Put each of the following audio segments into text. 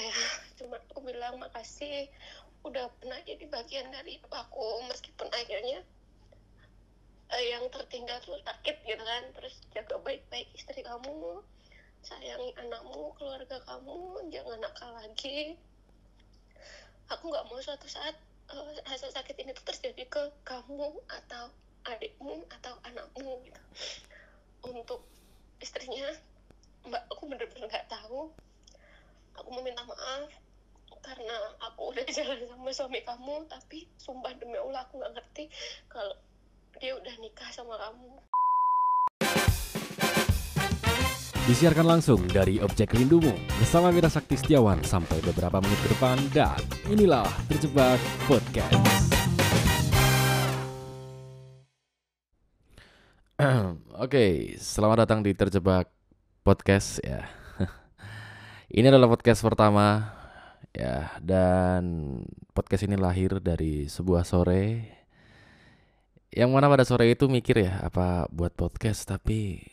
ya cuma aku bilang makasih udah pernah jadi bagian dari hidup aku. Meskipun akhirnya eh, yang tertinggal tuh sakit gitu kan. Terus jaga baik-baik istri kamu sayangi anakmu keluarga kamu jangan nakal lagi. Aku nggak mau suatu saat uh, rasa sakit ini tuh terjadi ke kamu atau adikmu atau anakmu gitu. Untuk istrinya mbak aku bener-bener nggak tahu aku mau minta maaf karena aku udah jalan sama suami kamu tapi sumpah demi Allah aku nggak ngerti kalau dia udah nikah sama kamu Disiarkan langsung dari Objek Rindumu bersama Mira Sakti Setiawan sampai beberapa menit ke depan dan inilah Terjebak Podcast. Oke, selamat datang di Terjebak Podcast ya. Ini adalah podcast pertama ya dan podcast ini lahir dari sebuah sore. Yang mana pada sore itu mikir ya apa buat podcast tapi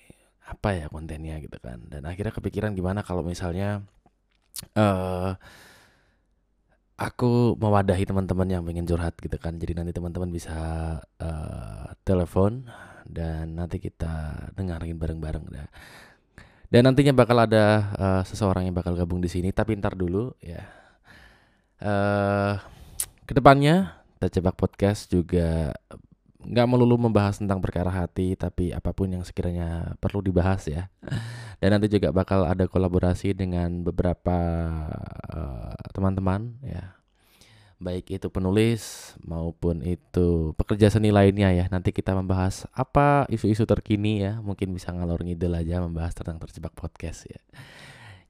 apa ya kontennya gitu kan. Dan akhirnya kepikiran gimana kalau misalnya uh, aku mewadahi teman-teman yang pengen curhat gitu kan. Jadi nanti teman-teman bisa uh, telepon dan nanti kita dengerin bareng-bareng. Dah dan nantinya bakal ada uh, seseorang yang bakal gabung di sini tapi ntar dulu ya. Uh, ke depannya terjebak podcast juga nggak melulu membahas tentang perkara hati tapi apa pun yang sekiranya perlu dibahas ya. Dan nanti juga bakal ada kolaborasi dengan beberapa eh, teman-teman uh, ya baik itu penulis maupun itu pekerja seni lainnya ya. Nanti kita membahas apa isu-isu terkini ya. Mungkin bisa ngalor ngidul aja membahas tentang terjebak podcast ya.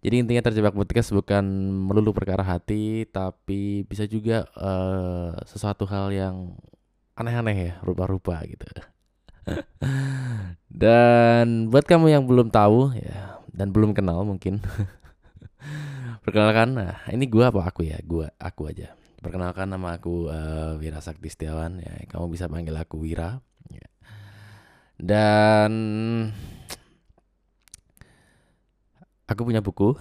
Jadi intinya terjebak podcast bukan melulu perkara hati tapi bisa juga uh, sesuatu hal yang aneh-aneh ya rupa-rupa gitu. Dan buat kamu yang belum tahu ya dan belum kenal mungkin. Perkenalkan nah ini gua apa aku ya? Gua aku aja perkenalkan nama aku uh, Wira Sakti Setiawan. Ya kamu bisa panggil aku Wira. Ya. dan aku punya buku.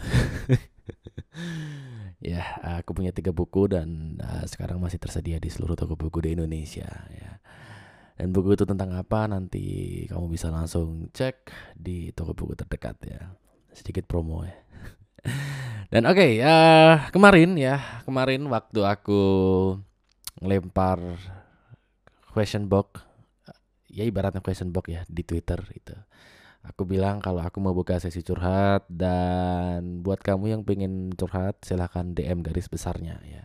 Ya aku punya tiga buku dan uh, sekarang masih tersedia di seluruh toko buku di Indonesia. Ya. Dan buku itu tentang apa nanti kamu bisa langsung cek di toko buku terdekat ya. Sedikit promo ya dan oke okay, uh, kemarin ya kemarin waktu aku ngelempar question box ya ibaratnya question box ya di Twitter itu Aku bilang kalau aku mau buka sesi curhat dan buat kamu yang pengen curhat silahkan DM garis besarnya ya.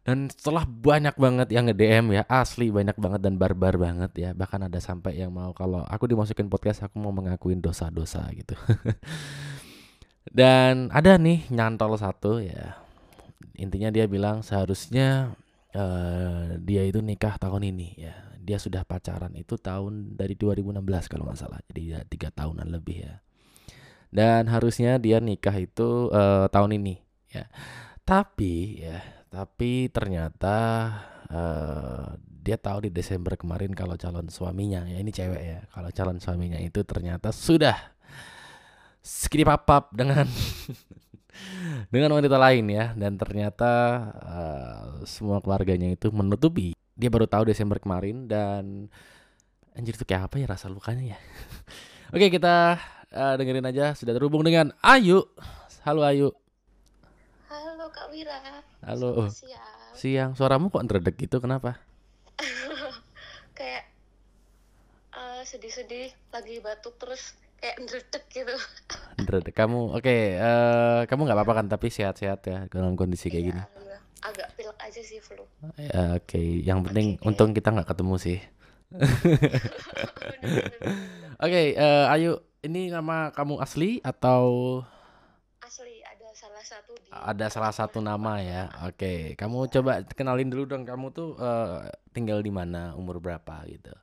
Dan setelah banyak banget yang nge-DM ya, asli banyak banget dan barbar banget ya. Bahkan ada sampai yang mau kalau aku dimasukin podcast aku mau mengakuin dosa-dosa gitu. dan ada nih nyantol satu ya. Intinya dia bilang seharusnya uh, dia itu nikah tahun ini ya. Dia sudah pacaran itu tahun dari 2016 kalau nggak salah. Jadi ya tiga tahunan lebih ya. Dan harusnya dia nikah itu uh, tahun ini ya. Tapi ya tapi ternyata uh, dia tahu di Desember kemarin kalau calon suaminya ya ini cewek ya. Kalau calon suaminya itu ternyata sudah skip papap dengan dengan wanita lain ya dan ternyata uh, semua keluarganya itu menutupi dia baru tahu Desember kemarin dan anjir itu kayak apa ya rasa lukanya ya. Oke, kita uh, dengerin aja sudah terhubung dengan Ayu. Halo Ayu. Halo Kak Wira. Halo. siang. Siang. Suaramu kok ngeredek gitu kenapa? kayak uh, sedih-sedih lagi batuk terus kayak ngeredek gitu. Ngeredek. Kamu oke, okay, uh, eh, kamu nggak apa-apa kan tapi sehat-sehat ya dalam kondisi kayak iya, gini agak pilek aja sih flu. Ya, Oke, okay. yang penting okay, untung kita nggak ketemu sih. Oke, okay, uh, eh, Ayu, ini nama kamu asli atau? Asli, ada salah satu. Di ada salah satu nama ya. Oke, okay. kamu ya. coba kenalin dulu dong. Kamu tuh uh, tinggal di mana, umur berapa gitu?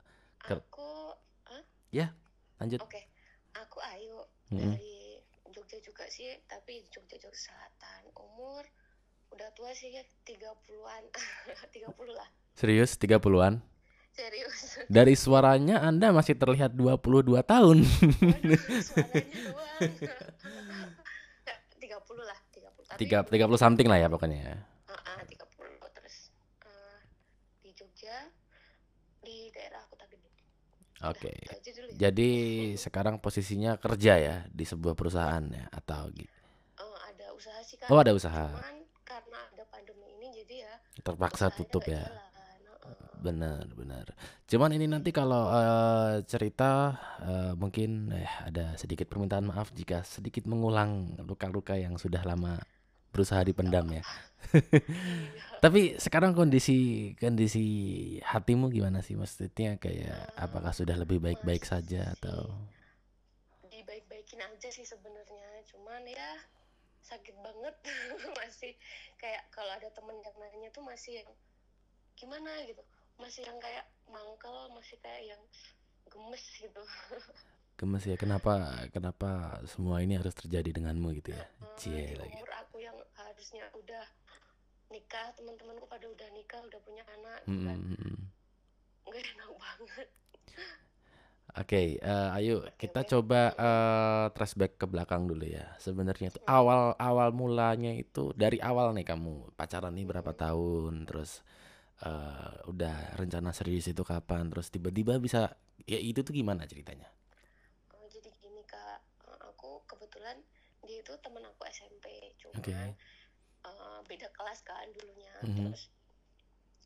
Aku, huh? ya, lanjut. Oke, okay. Hmm. dari Jogja juga sih, tapi Jogja Jogja Selatan. Umur udah tua sih ya 30-an 30 lah. Serius 30-an serius. Dari suaranya anda masih terlihat 22 tahun. Waduh, suaranya 30 lah 30 tapi tiga tiga puluh something lah ya pokoknya uh, uh, 30 terus uh, di Jogja di daerah Kota Gede Udah, oke. Ya. jadi sekarang posisinya kerja ya di sebuah perusahaan ya atau gi- Eh, ada usaha sih kan oh ada usaha. Cuman karena ada pandemi ini jadi ya terpaksa tutup ya? benar benar. Cuman ini nanti kalau eh, cerita eh, mungkin eh, ada sedikit permintaan maaf jika sedikit mengulang luka-luka yang sudah lama berusaha dipendam ya. Tapi sekarang kondisi kondisi hatimu gimana sih? Maksudnya kayak apakah sudah lebih baik-baik saja atau? Dibaik-baikin aja sih sebenarnya. Cuman ya sakit banget. Masih kayak kalau ada temen yang nanya tuh masih yang gimana? gitu. Masih yang kayak mangkel masih kayak yang gemes gitu gemes ya kenapa kenapa semua ini harus terjadi denganmu gitu ya? Eh, Cie di lagi. umur aku yang harusnya udah nikah teman-temanku pada udah nikah udah punya anak Mm, gitu kan nggak enak banget Oke, eh, ayo kita oke. coba eh, flashback ke belakang dulu ya. Sebenarnya tuh awal awal mulanya itu dari awal nih kamu pacaran nih berapa tahun, terus eh, udah rencana serius itu kapan, terus tiba-tiba bisa ya itu tuh gimana ceritanya? Eh, jadi gini kak eh, aku kebetulan dia itu temen aku SMP cuman Oke. eh, beda kelas kan dulunya Mhm. terus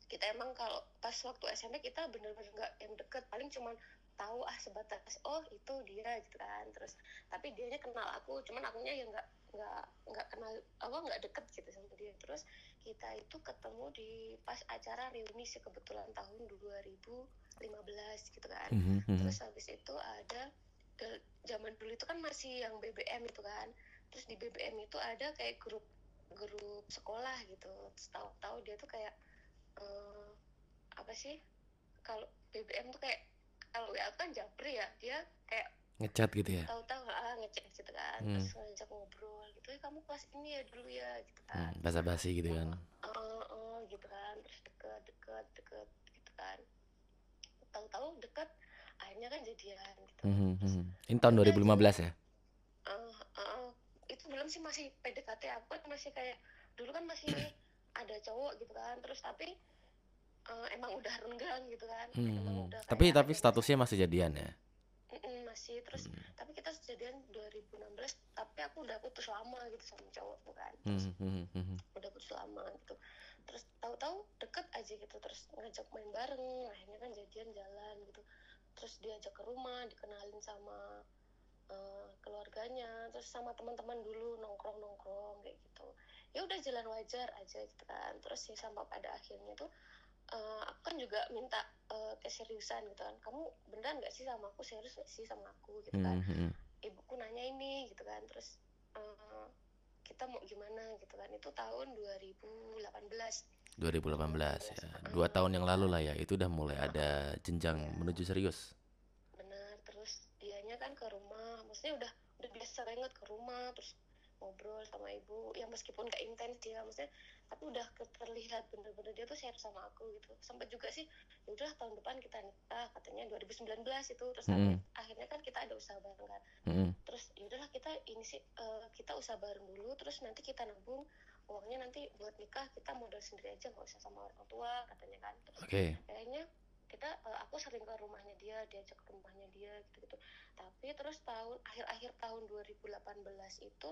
kita emang kalau pas waktu SMP kita bener-bener nggak yang deket paling cuman tahu ah sebatas oh itu dia gitu kan terus tapi dianya kenal aku cuman akunya ya nggak nggak nggak kenal apa nggak deket gitu sama dia terus kita itu ketemu di pas acara reuni sih kebetulan tahun 2015 gitu kan Mhm, mhm. terus habis itu ada ke- zaman dulu itu kan masih yang BBM itu kan terus di BBM itu ada kayak grup grup sekolah gitu tahu-tahu dia tuh kayak eh, apa sih kalau BBM tuh kayak kalau WA kan japri ya dia kayak Ngechat gitu ya? tahu-tahu ah ngecek gitu kan Hmm. terus ngajak ngobrol gitu ya kamu kelas ini ya dulu ya gitu kan Hmm, basa-basi gitu kan? eh eh, gitu kan terus deket deket deket gitu kan tahu-tahu deket akhirnya kan jadian gitu Mhm, Terus, mhm. Ini tahun 2015 ya? Belum sih masih PDKT aku kan masih kayak dulu kan masih ada cowok gitu kan terus tapi eh, emang udah renggang gitu kan Hmm, emang hmm. udah Tapi tapi statusnya masih jadian ya? Mm-mm, masih terus Hmm, tapi kita jadian 2016 tapi aku udah putus lama gitu sama cowok tuh kan terus mhm, mhm, mhm. udah putus lama gitu terus tahu-tahu deket aja gitu terus ngajak main bareng akhirnya kan jadian jalan gitu terus diajak ke rumah dikenalin sama eh, keluarganya terus sama teman-teman dulu nongkrong nongkrong kayak gitu. Ya udah jalan wajar aja gitu kan. Terus sih sampai pada akhirnya tuh eh, aku kan juga minta eh, keseriusan gitu kan. Kamu beneran nggak sih sama aku? Serius nggak sih sama aku? Gitu kan. Mhm, mhm. ibuku nanya ini gitu kan. Terus eh, kita mau gimana gitu kan. Itu tahun 2018 2018 ya. Dua tahun yang lalu lah ya. Itu udah mulai ada jenjang Iya. menuju serius. Dianya kan ke rumah. Maksudnya udah udah biasa banget ke rumah terus ngobrol sama ibu. Ya meskipun gak intens dia maksudnya tapi udah terlihat bener-bener dia tuh share sama aku gitu. Sampai juga sih ya udah tahun depan kita nikah katanya 2019 itu. Terus Mm-mm. akhirnya kan kita ada usaha bareng kan. Mhm. terus ya udahlah kita ini sih eh, kita usaha bareng dulu terus nanti kita nabung. Uangnya nanti buat nikah kita modal sendiri aja nggak usah sama orang tua katanya kan. Terus Oke. kayaknya kita eh, aku sering ke rumahnya dia diajak ke rumahnya dia gitu gitu tapi terus tahun akhir-akhir tahun 2018 itu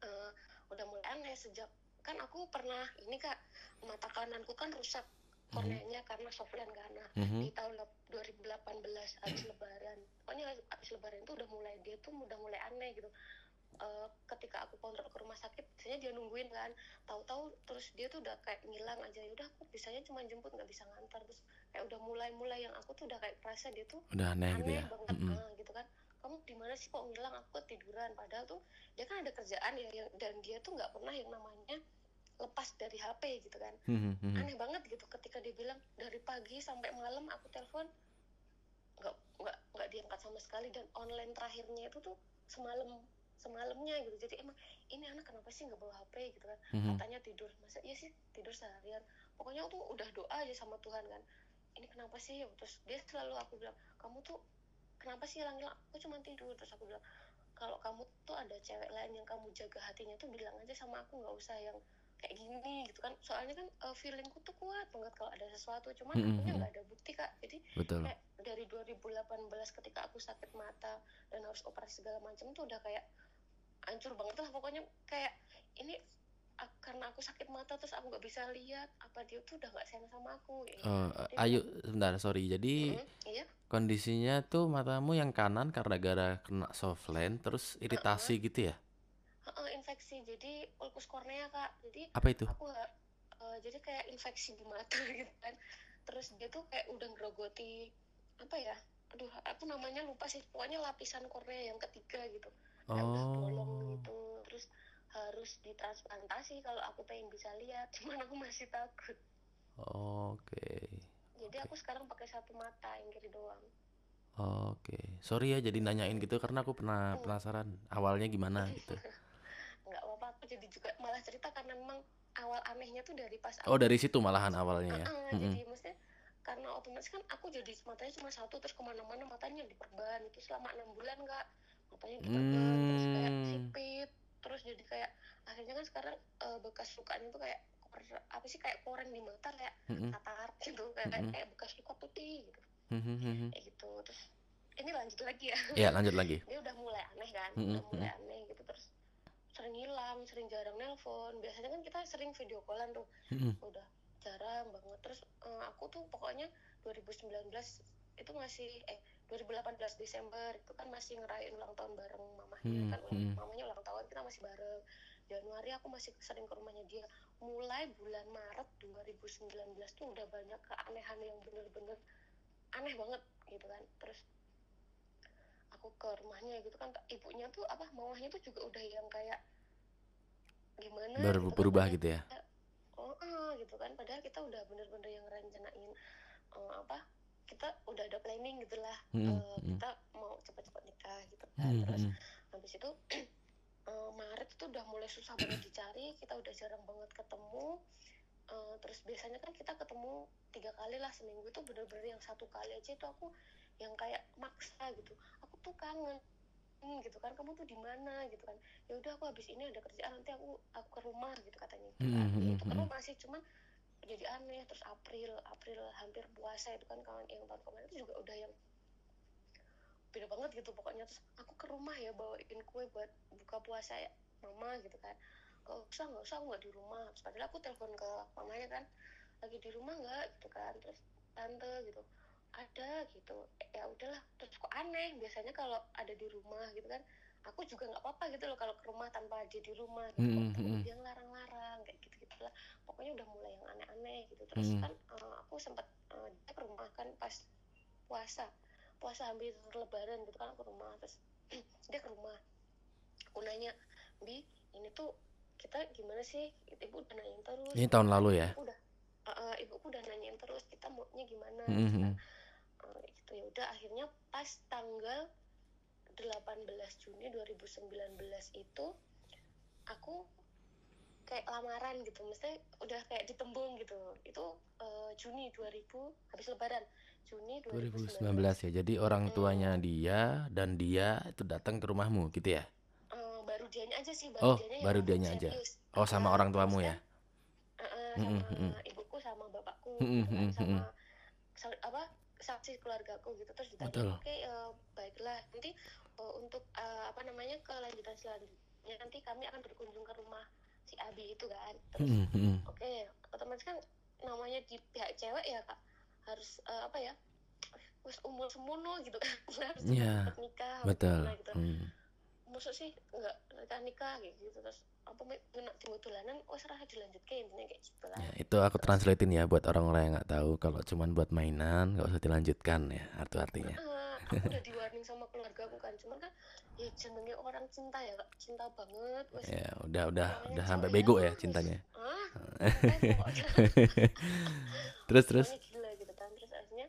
eh, udah mulai aneh sejak kan aku pernah ini kak mata kananku kan rusak Mhm. korneanya karena soflen karena Mhm. di tahun lep- 2018 habis lebaran pokoknya habis lebaran itu udah mulai dia tuh udah mulai aneh gitu Eh, ketika aku kontrol ke rumah sakit biasanya dia nungguin kan. Tahu-tahu terus dia tuh udah kayak ngilang aja. Ya udah aku bisanya cuma jemput nggak bisa ngantar. Terus kayak udah mulai-mulai yang aku tuh udah kayak perasa dia tuh Udah aneh gitu aneh ya. banget. Mhm. ah, gitu kan. Kamu di mana sih kok ngilang? Aku ketiduran. Padahal tuh dia kan ada kerjaan ya yang, dan dia tuh nggak pernah yang namanya lepas dari HP gitu kan. Mhm, mhm. aneh banget gitu ketika dia bilang dari pagi sampai malam aku telepon nggak nggak nggak diangkat sama sekali. Dan online terakhirnya itu tuh semalam semalamnya gitu. Jadi emang ini anak kenapa sih nggak bawa HP gitu kan. Mhm. katanya tidur. Masa iya sih tidur seharian. Pokoknya aku tuh udah doa aja sama Tuhan kan. Ini kenapa sih? Terus dia selalu aku bilang kamu tuh kenapa sih hilang hilang aku cuma tidur. Terus aku bilang kalau kamu tuh ada cewek lain yang kamu jaga hatinya tuh bilang aja sama aku nggak usah yang kayak gini gitu kan. Soalnya kan uh, feelingku tuh kuat banget kalau ada sesuatu. Cuman Mm-mm, akunya mm. nggak ada bukti kak. Jadi Betul. kayak dari 2018 ketika aku sakit mata dan harus operasi segala macam tuh udah kayak hancur banget lah pokoknya kayak ini karena aku sakit mata terus aku nggak bisa lihat apa dia tuh udah nggak sayang sama aku ya. Oh, Jadi ayo sebentar, sorry. Jadi Mm, iya kondisinya tuh matamu yang kanan karena gara kena softland terus iritasi gitu ya? Heeh, infeksi jadi ulkus kornea kak jadi Apa itu? aku eh, jadi kayak infeksi di mata gitu kan terus dia tuh kayak udah ngerogoti apa ya aduh aku namanya lupa sih pokoknya lapisan kornea yang ketiga gitu kayak udah bolong Oh, gitu terus harus ditransplantasi kalau aku pengen bisa lihat cuman aku masih takut oke. jadi Oke. aku sekarang pakai satu mata yang kiri doang Oke. Sorry ya jadi nanyain gitu karena aku pernah Hmm. penasaran awalnya gimana gitu. nggak apa-apa aku jadi juga malah cerita karena memang awal anehnya tuh dari pas Oh, aku dari situ malahan awalnya ya. Heeh, Mm-mm. jadi maksudnya karena otomatis kan aku jadi matanya cuma satu terus ke mana-mana matanya diperban itu selama enam bulan kak matanya diperban terus kayak Hmm. sipit terus jadi kayak akhirnya kan sekarang eh, bekas lukanya tuh kayak apa sih kayak koreng di mata kayak katar gitu kayak Mm-mm. kayak bekas luka putih gitu Mhm. kayak gitu terus ini lanjut lagi ya Ya, lanjut lagi. dia udah mulai aneh kan Mm-mm, udah mulai aneh gitu terus sering hilang sering jarang nelpon biasanya kan kita sering video callan tuh Mm-mm. udah jarang banget terus eh, aku tuh pokoknya 2019 itu masih eh 2018 Desember itu kan masih ngerayain ulang tahun bareng mamahnya Hmm, kan ulang, hmm. mamanya ulang tahun kita masih bareng. Januari aku masih sering ke rumahnya dia. Mulai bulan Maret 2019 tuh udah banyak keanehan yang bener-bener aneh banget gitu kan. Terus aku ke rumahnya gitu kan ibunya tuh apa mamahnya tuh juga udah yang kayak gimana Baru gitu kan berubah udah gitu ya. oh ah, gitu kan. Padahal kita udah bener-bener yang rencanain eh, apa kita udah ada planning gitulah Mm-mm, Eh, mm-mm. kita mau cepat-cepat nikah gitu kan. Mm-mm, terus habis itu eh, Maret itu udah mulai susah banget dicari kita udah jarang banget ketemu. Eh, terus biasanya kan kita ketemu tiga kali lah seminggu itu bener-bener yang satu kali aja itu aku yang kayak maksa gitu. Aku tuh kangen Hmm, gitu kan kamu tuh di mana? gitu kan. Ya udah aku habis ini ada kerjaan nanti aku aku ke rumah gitu katanya. Gitu kan Ya, itu kan masih cuman jadi aneh. Terus April April hampir puasa itu kan kawan yang tahun kemarin itu juga udah yang beda banget gitu pokoknya. Terus aku ke rumah ya bawain kue buat buka puasa ya mama gitu kan. Nggak usah nggak usah aku nggak di rumah. Terus padahal aku telepon ke mamanya kan lagi di rumah nggak? Gitu kan. Terus tante gitu. Ada gitu. Ya udahlah. Terus kok aneh? Biasanya kalau ada di rumah gitu kan aku juga nggak apa-apa gitu loh kalau ke rumah tanpa dia di rumah gitu. Mm, kok temen mm. dia ngelarang-larang kayak gitu gitulah pokoknya udah mulai yang aneh-aneh gitu. Terus Mm. kan eh, aku sempat eh, dia ke rumah kan pas puasa. Puasa hampir lebaran gitu kan aku ke rumah. Terus dia ke rumah. Aku nanya bi ini tuh kita gimana sih? Ibu udah nanyain terus. Ini tahun lalu ya. Udah eh, eh, ibuku udah nanyain terus kita maunya gimana? Mm. Eh, gitu. Ya udah akhirnya pas tanggal 18 Juni 2019 itu aku kayak lamaran gitu mesti udah kayak ditembung gitu itu eh, Juni 2000 habis lebaran Juni 2019 2019 ya. Jadi orang Hmm. tuanya dia dan dia itu datang ke rumahmu gitu ya. Eh, baru dianya aja sih Oh, baru dianya yang baru dianya aja. serius Oh, sama Eh, orang tuamu ya. eh, eh, Mm-mm, sama mm. ibuku sama bapakku gitu kan sama sa- apa saksi keluargaku gitu terus ditanya oke eh, baiklah nanti eh, untuk eh, apa namanya kelanjutan selanjutnya nanti kami akan berkunjung ke rumah si Abi itu kan terus Mm, mm. oke otomatis kan namanya di pihak cewek ya kak harus eh, apa ya wis umur semono gitu kan harus Iya, cepet nikah betul. gitu Mm. maksud sih nggak nikah nikah gitu terus apa kena timbulan oh serah dilanjut ke intinya kayak gitu lah Ya, itu aku translatein ya buat orang-orang yang nggak tahu kalau cuman buat mainan nggak usah dilanjutkan ya arti artinya. Ah, aku udah di warning sama keluarga aku kan. Cuman kan ya jenenge orang cinta ya kak. Cinta banget wes. Ya udah udah udah sampai bego ya cintanya. ah Terus terus. gila gitu kan. Terus akhirnya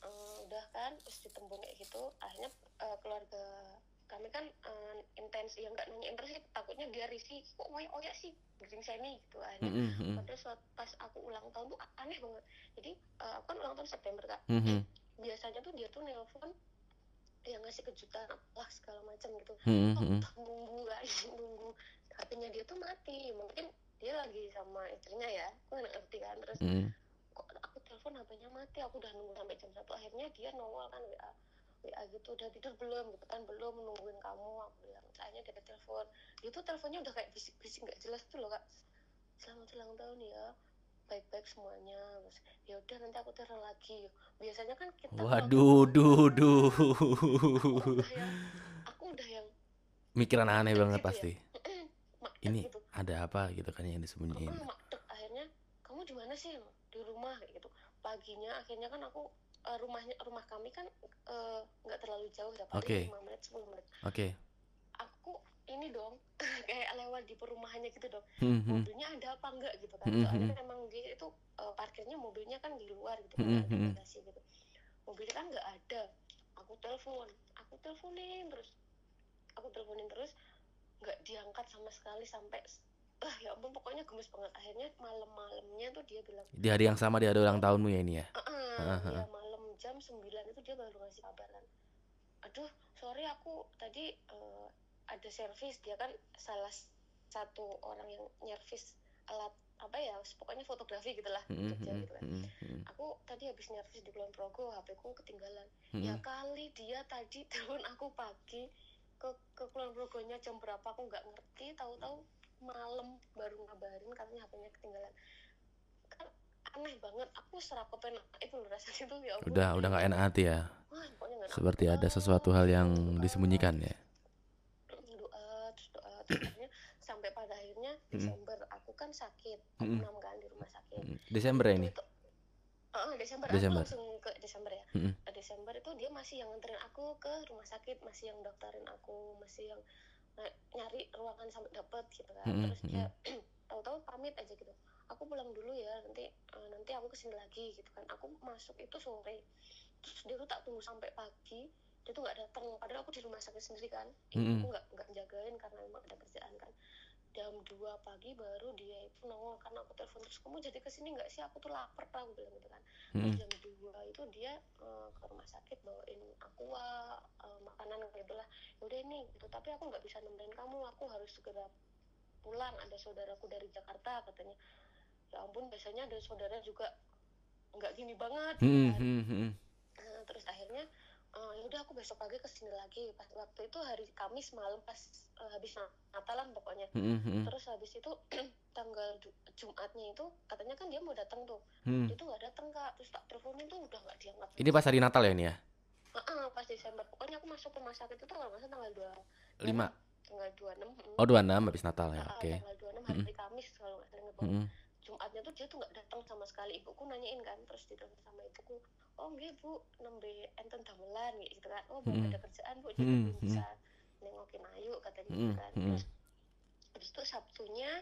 eh, udah kan terus ditembung kayak gitu. Akhirnya eh, keluarga kami kan eh, intens. Ya nggak nanyain terus sih takutnya dia risih. Kok oyak oyak sih gering seni gitu akhirnya. Mm, mm, mm. pada saat pas aku ulang tahun tuh aneh banget. Jadi eh, aku kan ulang tahun September kak. Mhm. biasanya tuh dia tuh nelpon yang ngasih kejutan apalah segala macam gitu. Hmm, oh, hmm. udah nunggu kan nunggu. HP-nya dia tuh mati. Mungkin dia lagi sama istrinya ya. Aku nggak ngerti kan. Terus Hmm. kok aku telepon HP-nya mati? Aku udah nunggu sampai jam satu. Akhirnya dia nongol kan WA WA gitu. Udah tidur belum gitu kan. Belum nungguin kamu. Aku bilang soalnya dia telepon. Dia tuh teleponnya udah kayak bisik-bisik nggak jelas tuh loh kak. Selamat ulang tahun ya baik-baik semuanya ya udah nanti aku telepon lagi biasanya kan kita Waduh, duh, aku duh. aku udah yang Mikiran aneh banget gitu ya pasti. makdek Ini gitu ada apa gitu kan yang disembunyiin. Akhirnya kamu di mana sih di rumah kayak gitu paginya akhirnya kan aku eh, rumahnya rumah kami kan eh, nggak terlalu jauh ya paling Oke. 5 menit 10 menit Oke. aku ini dong kayak lewat di perumahannya gitu dong Hmm, hmm. mobilnya ada apa enggak gitu kan Hmm, soalnya hmm. memang dia itu eh, parkirnya mobilnya kan di luar gitu Hmm, kan ada hmm. bagasi gitu mobilnya kan nggak ada aku telepon aku teleponin terus aku teleponin terus nggak diangkat sama sekali sampai ah ya ampun pokoknya gemes banget akhirnya malam-malamnya tuh dia bilang Di hari yang sama dia ada ulang tahunmu ya ini ya. "Ah, Heeh, ya heeh. malam jam 9 itu dia baru ngasih kabar kan aduh sorry aku tadi eh, ada servis dia kan salah satu orang yang nyervis alat apa ya pokoknya fotografi gitulah Hmm, Jogja hmm, gitu kan hmm, hmm, aku tadi habis nyervis di Kulon Progo HP ku ketinggalan ya hmm. kali dia tadi telepon aku pagi ke ke Kulon Progonya jam berapa aku nggak ngerti tahu-tahu malam baru ngabarin katanya HP-nya ketinggalan kan aneh banget aku serakopen itu loh rasanya tuh ya Udah, udah nggak enak hati ya. wah Seperti ada sesuatu hal yang disembunyikan ya. doa terus doa terus akhirnya sampai pada akhirnya Mm. Desember aku kan sakit aku Mm. enam kan di rumah sakit Hmm. Desember ya itu ini. itu Heeh, Desember, Desember. aku langsung ke Desember ya Mm. Ke Desember itu dia masih yang nganterin aku ke rumah sakit masih yang daftarin aku masih yang ny- nyari ruangan sampai dapet gitu kan Mm, terus dia tahu-tahu pamit aja gitu aku pulang dulu ya nanti eh, nanti aku ke sini lagi gitu kan aku masuk itu sore terus dia tuh tak tunggu sampai pagi dia tuh nggak datang padahal aku di rumah sakit sendiri kan Mm-mm. aku nggak nggak jagain karena memang ada kerjaan kan jam 2 pagi baru dia itu nongol karena aku telepon terus kamu jadi ke sini nggak sih aku tuh lapar Pak," aku bilang gitu kan Hmm. Jam 2 itu dia eh, ke rumah sakit bawain aqua eh, makanan kayak itulah udah ini gitu tapi aku nggak bisa nemenin kamu aku harus segera pulang ada saudaraku dari Jakarta katanya ya ampun biasanya ada saudara juga nggak gini banget gitu Hmm, kan. hmm, hmm. Nah, terus akhirnya ya udah aku besok pagi ke sini lagi pas waktu itu hari Kamis malam pas eh, habis Natalan pokoknya Hmm, hmm, terus habis itu tanggal Ju- Jumatnya itu katanya kan dia mau datang tuh dia tuh nggak datang kak terus tak teleponin tuh udah nggak diangkat Ini pas hari Natal ya ini ya? Heeh, pas Desember pokoknya aku masuk rumah sakit itu kalau nggak salah tanggal dua Lima. tanggal dua enam Oh, 26 habis Natal ya. Ah, Oke. tanggal dua enam hari Kamis kalau nggak salah. Jumatnya tuh dia tuh nggak datang sama sekali. Ibuku nanyain kan terus ditelepon sama ibuku oh nggih bu nembe enten damelan gitu kan. Oh belum ada kerjaan bu jadi belum bisa nengokin ayu katanya gitu kan. Terus habis itu Sabtunya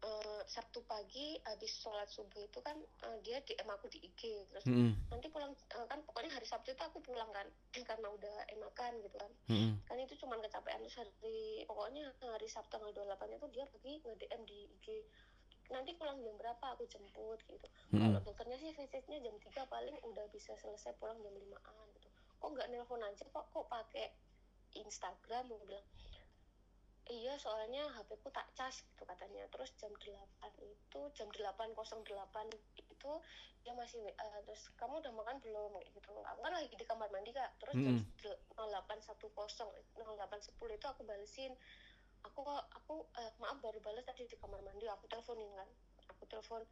eh, Sabtu pagi habis sholat subuh itu kan eh, dia DM aku di IG terus Hmm, nanti pulang eh, kan pokoknya hari Sabtu itu aku pulang kan karena udah enakan gitu kan. Hmm. kan itu cuman kecapean terus hari pokoknya hari Sabtu tanggal 28 itu dia pergi nge DM di IG nanti pulang jam berapa aku jemput gitu. Hmm. kalau dokternya sih visitnya jam 3 paling udah bisa selesai pulang jam 5an gitu. Kok nggak nelpon aja kok kok pakai Instagram aku bilang. Iya soalnya HP ku tak cas gitu katanya. Terus jam 8 itu jam 8.08 itu dia masih WA terus kamu udah makan belum gitu. Aku kan lagi di kamar mandi kak. Terus jam Mm-mm. 0810 0810 itu aku balesin aku aku eh, maaf baru balas tadi di kamar mandi. Aku teleponin kan. Aku telepon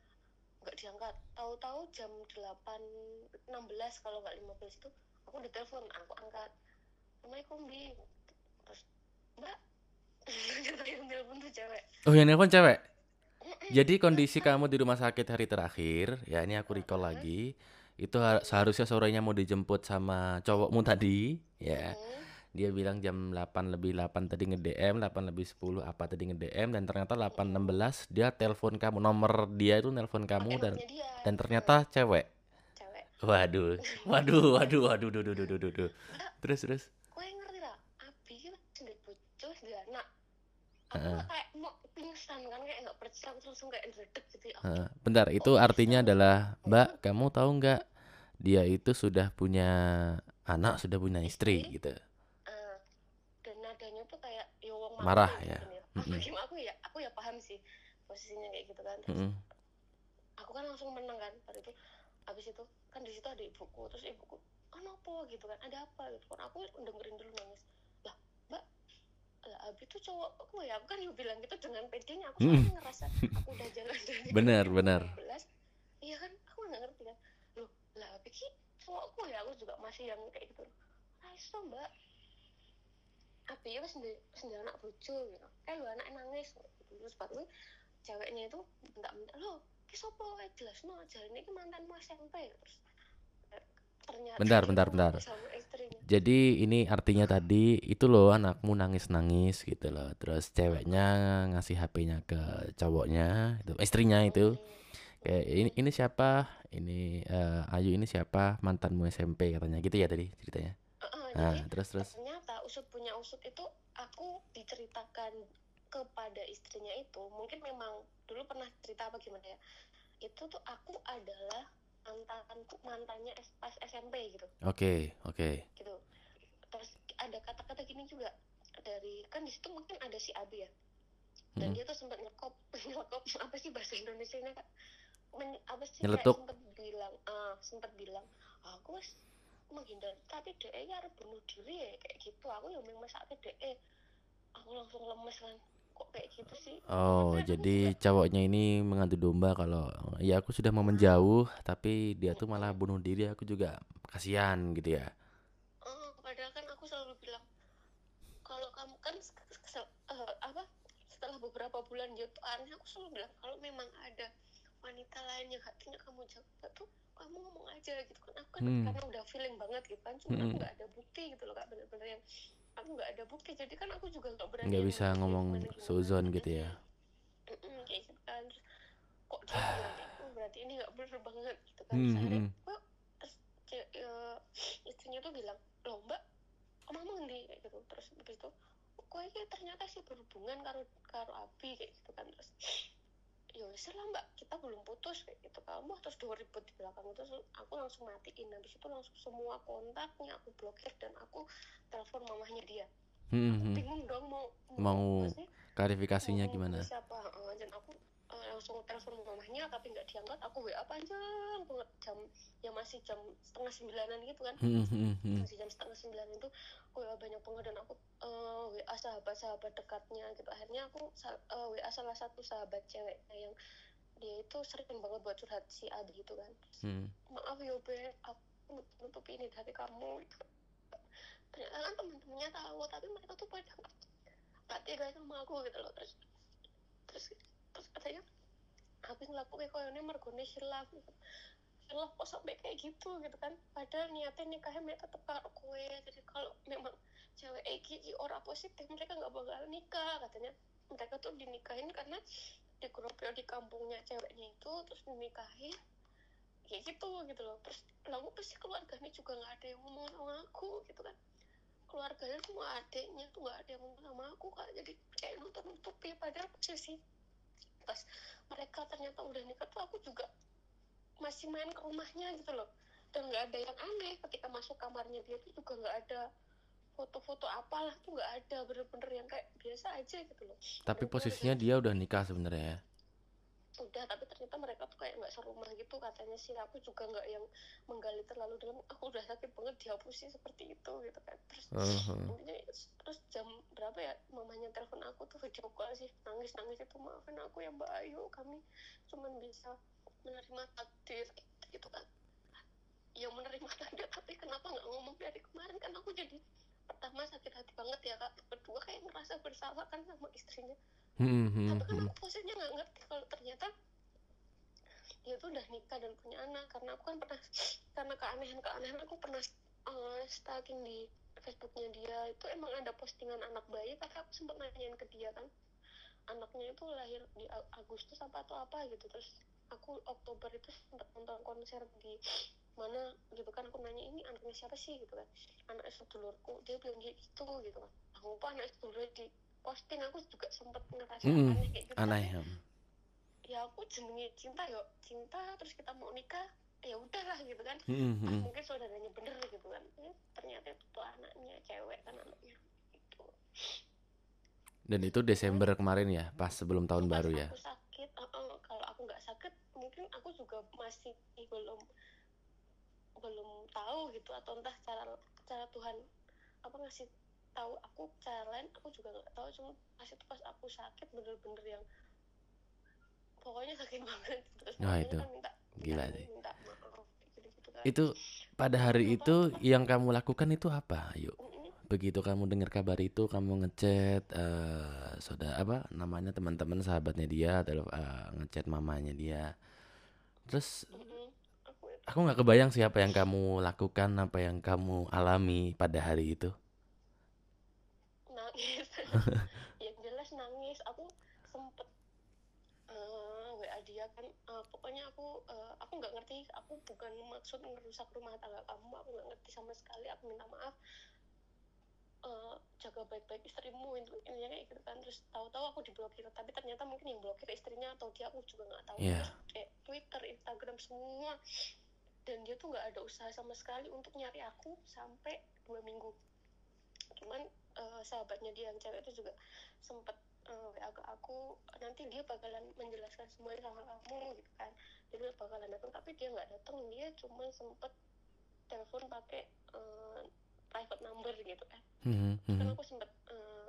nggak diangkat. Tahu-tahu jam 8.16 kalau nggak 15 itu aku ditelepon aku angkat. Assalamualaikum Bi. Terus Mbak. Yang telepon tuh cewek. Oh, yang nelpon cewek. Jadi kondisi kamu di rumah sakit hari terakhir, ya ini aku recall lagi. Itu har- seharusnya sorenya mau dijemput sama cowokmu tadi, ya. Hmm, Dia bilang jam 8 lebih 8 tadi nge-DM, 8 lebih 10 apa tadi nge-DM dan ternyata 8.16 dia telepon kamu. Nomor dia itu nelpon kamu dan dia dan ternyata cewek. cewek Waduh. Waduh, waduh, waduh, waduh, waduh, waduh, waduh. Terus terus. kue ngerti tak Abi kan sendiri bocor di anak aku kayak mau pingsan kan kayak nggak percaya langsung kayak ngedek gitu ya Heeh, bentar, itu artinya adalah, Mbak, kamu tahu nggak? Dia itu sudah punya anak sudah punya istri gitu ah, dan nadanya tuh kayak marah ya. bagi aku ya aku ya paham sih posisinya kayak gitu kan. Terus Mm-mm. aku kan langsung menang kan pada itu. Habis itu kan di situ ada ibuku terus ibuku kenapa gitu kan. Ada apa? gitu kan. Aku dengerin dulu nangis. Lah mbak lah abi tuh cowok aku ya? Aku kan juga bilang gitu dengan pedenya. Aku soalnya ngerasa aku udah jalan dari Benar, benar. 16. iya kan? Aku nggak ngerti kan. Loh lah abi ki cowokku ya? Aku juga masih yang kayak gitu. Raiso mbak abi ya sendiri sendiri anak bojo gitu eh lu anak nangis terus baru ceweknya itu minta-minta lo kisopo eh jelas no aja ini ki mantanmu SMP terus ternyata Bentar, bentar, bentar. Jadi ini artinya tadi itu loh anakmu nangis-nangis gitu loh. Terus ceweknya ngasih HP-nya ke cowoknya, itu istrinya itu. Kayak ini ini siapa? Ini eh, Ayu ini siapa? Mantanmu SMP katanya gitu ya tadi ceritanya. Nah, jadi terus terus. ternyata usut punya usut itu aku diceritakan kepada istrinya itu mungkin memang dulu pernah cerita apa gimana ya itu tuh aku adalah mantanku mantannya pas SMP gitu Oke, oke. gitu terus ada kata-kata gini juga dari kan di situ mungkin ada si Abi ya dan Mm-mm. dia tuh sempat nyekop nyekop apa sih bahasa Indonesia nya Men- apa sih Nyeletuk. kayak sempat bilang ah sempat bilang aku was menghindar. Tapi DE ya harus bunuh diri ya kayak gitu. Aku yang memang sakit DE aku langsung lemes kan. Kok kayak gitu sih? Oh, aku jadi juga- cowoknya ini mengadu domba kalau ya aku sudah mau menjauh tapi dia tuh malah bunuh diri, aku juga kasihan gitu ya. Oh, padahal kan aku selalu bilang kalau kamu kan se- se- eh, apa setelah beberapa bulan dia tuh aneh aku selalu bilang kalau memang ada wanita lain yang hatinya kamu jaga tuh kamu ngomong aja gitu kan aku kan Hmm. karena udah feeling banget gitu kan cuma aku Hmm. nggak ada bukti gitu loh kak bener-bener yang aku nggak ada bukti jadi kan aku juga nggak berani Nggak yang bisa ngomong gimana-gimana. suzon gitu ya. Kayak gitu kan Terus, kok gitu berarti oh, berarti ini nggak bener banget gitu kan Hmm, akhirnya, hmm. Eh, istrinya tuh bilang loh mbak mama ngendi kayak gitu terus habis itu kok ini ternyata sih berhubungan karo karo Abi kayak gitu kan terus ya wis lah mbak kita belum putus kayak gitu kamu terus dua ribut di belakang terus aku langsung matiin habis itu langsung semua kontaknya aku blokir dan aku telepon mamahnya dia Hmm, aku hmm. bingung dong mau Mau maksudnya klarifikasinya gimana? siapa dan aku langsung telepon mamahnya tapi nggak diangkat aku WA panjang banget jam ya masih jam setengah sembilanan gitu kan Hmm, hmm, hmm. masih jam setengah sembilan itu aku WA banyak banget dan aku eh, WA sahabat-sahabat dekatnya gitu akhirnya aku sa- eh, WA salah satu sahabat ceweknya yang dia itu sering banget buat curhat si Adi gitu kan Hmm. maaf ya be aku nutup ini dari kamu gitu. ternyata kan teman-temannya tahu tapi mereka tuh pada nggak nggak tega sama aku gitu loh terus terus terus katanya aku ngelakuin kok ini mergone hilaf. Hilaf kok sampai kayak gitu gitu kan. Padahal niatnya nikahnya mereka tetap karo kue jadi kalau memang cewek Egi orang positif mereka nggak bakal nikah katanya. Mereka tuh dinikahin karena di grup di kampungnya ceweknya itu terus dinikahin. Kayak gitu gitu loh. Terus lalu pasti keluarganya juga nggak ada yang ngomong sama aku gitu kan. Keluarganya semua adiknya tuh nggak ada yang ngomong sama aku kak. Jadi kayak nutup nutupi padahal posisi pas mereka ternyata udah nikah tuh aku juga masih main ke rumahnya gitu loh dan nggak ada yang aneh ketika masuk kamarnya dia tuh juga nggak ada foto-foto apalah tuh nggak ada bener-bener yang kayak biasa aja gitu loh Tapi posisinya dia udah nikah sebenarnya ya. Udah tapi ternyata mereka tuh kayak nggak serumah gitu katanya sih. Aku juga nggak yang menggali terlalu dalam. Aku udah sakit banget dihapusin seperti itu gitu kan. Terus Uh-huh. terus jam berapa ya mamanya telepon aku tuh video call sih. Nangis nangis itu maafin aku ya mbak. Ayu kami cuman bisa menerima takdir gitu kan. Yang menerima takdir tapi kenapa nggak ngomong dari kemarin? Kan aku jadi pertama sakit hati banget ya kak. Kedua kayak ngerasa bersalah kan sama istrinya Hmm, hmm, tapi kan hmm. aku posisinya nggak ngerti kalau ternyata dia tuh udah nikah dan punya anak. Karena aku kan pernah karena keanehan keanehan aku pernah uh, stalking di Facebooknya dia. Itu emang ada postingan anak bayi tapi aku sempat nanyain ke dia kan. Anaknya itu lahir di Agustus apa atau apa gitu. Terus aku Oktober itu sempat nonton konser di mana gitu kan. Aku nanya ini anaknya siapa sih? Gitu kan. Anak sedulurku dia bilang gitu gitu kan. Aku lupa anak sedulurnya di posting aku juga sempat ngerasa Hmm, aneh kayak gitu Aneh. hmm. ya aku jenenge cinta yo cinta terus kita mau nikah ya udahlah gitu kan Hmm, ah mungkin saudaranya bener gitu kan Eh, ternyata itu tuh anaknya cewek kan anaknya gitu Dan itu Desember kemarin ya, pas sebelum tahun pas baru ya. aku sakit eh, eh, kalau aku nggak sakit mungkin aku juga masih belum belum tahu gitu atau entah cara cara Tuhan apa ngasih tahu aku lain aku juga nggak tahu cuma pas itu pas aku sakit bener-bener yang pokoknya sakit banget terus makanya itu kan minta gila minta, sih. minta maaf gitu-gitu kan Itu pada hari Kenapa? itu yang kamu lakukan itu apa? Yuk. Begitu kamu dengar kabar itu, kamu ngechat eh saudara apa namanya teman-teman sahabatnya dia atau eh, ngechat mamanya dia. Terus aku nggak kebayang sih apa yang kamu lakukan, apa yang kamu alami pada hari itu. Nangis yang jelas nangis. Aku sempet eh, WA dia kan eh, pokoknya aku eh, aku nggak ngerti. Aku bukan maksud merusak rumah tangga kamu. Aku nggak ngerti sama sekali. Aku minta maaf. Eh, jaga baik-baik istrimu. Itu intinya kayak gitu kan. Terus tahu-tahu aku diblokir. Tapi ternyata mungkin yang blokir istrinya atau dia aku juga nggak tahu. Iya. terus kayak Twitter Instagram semua. Dan dia tuh nggak ada usaha sama sekali untuk nyari aku sampai dua minggu. Cuman eh, sahabatnya dia yang cewek itu juga sempet eh, WA ke aku nanti dia bakalan menjelaskan semuanya sama kamu gitu kan. Dia bakalan datang tapi dia nggak datang dia cuma sempet telepon pakai eh, private number gitu kan. Hmm, kan hmm, aku sempet eh,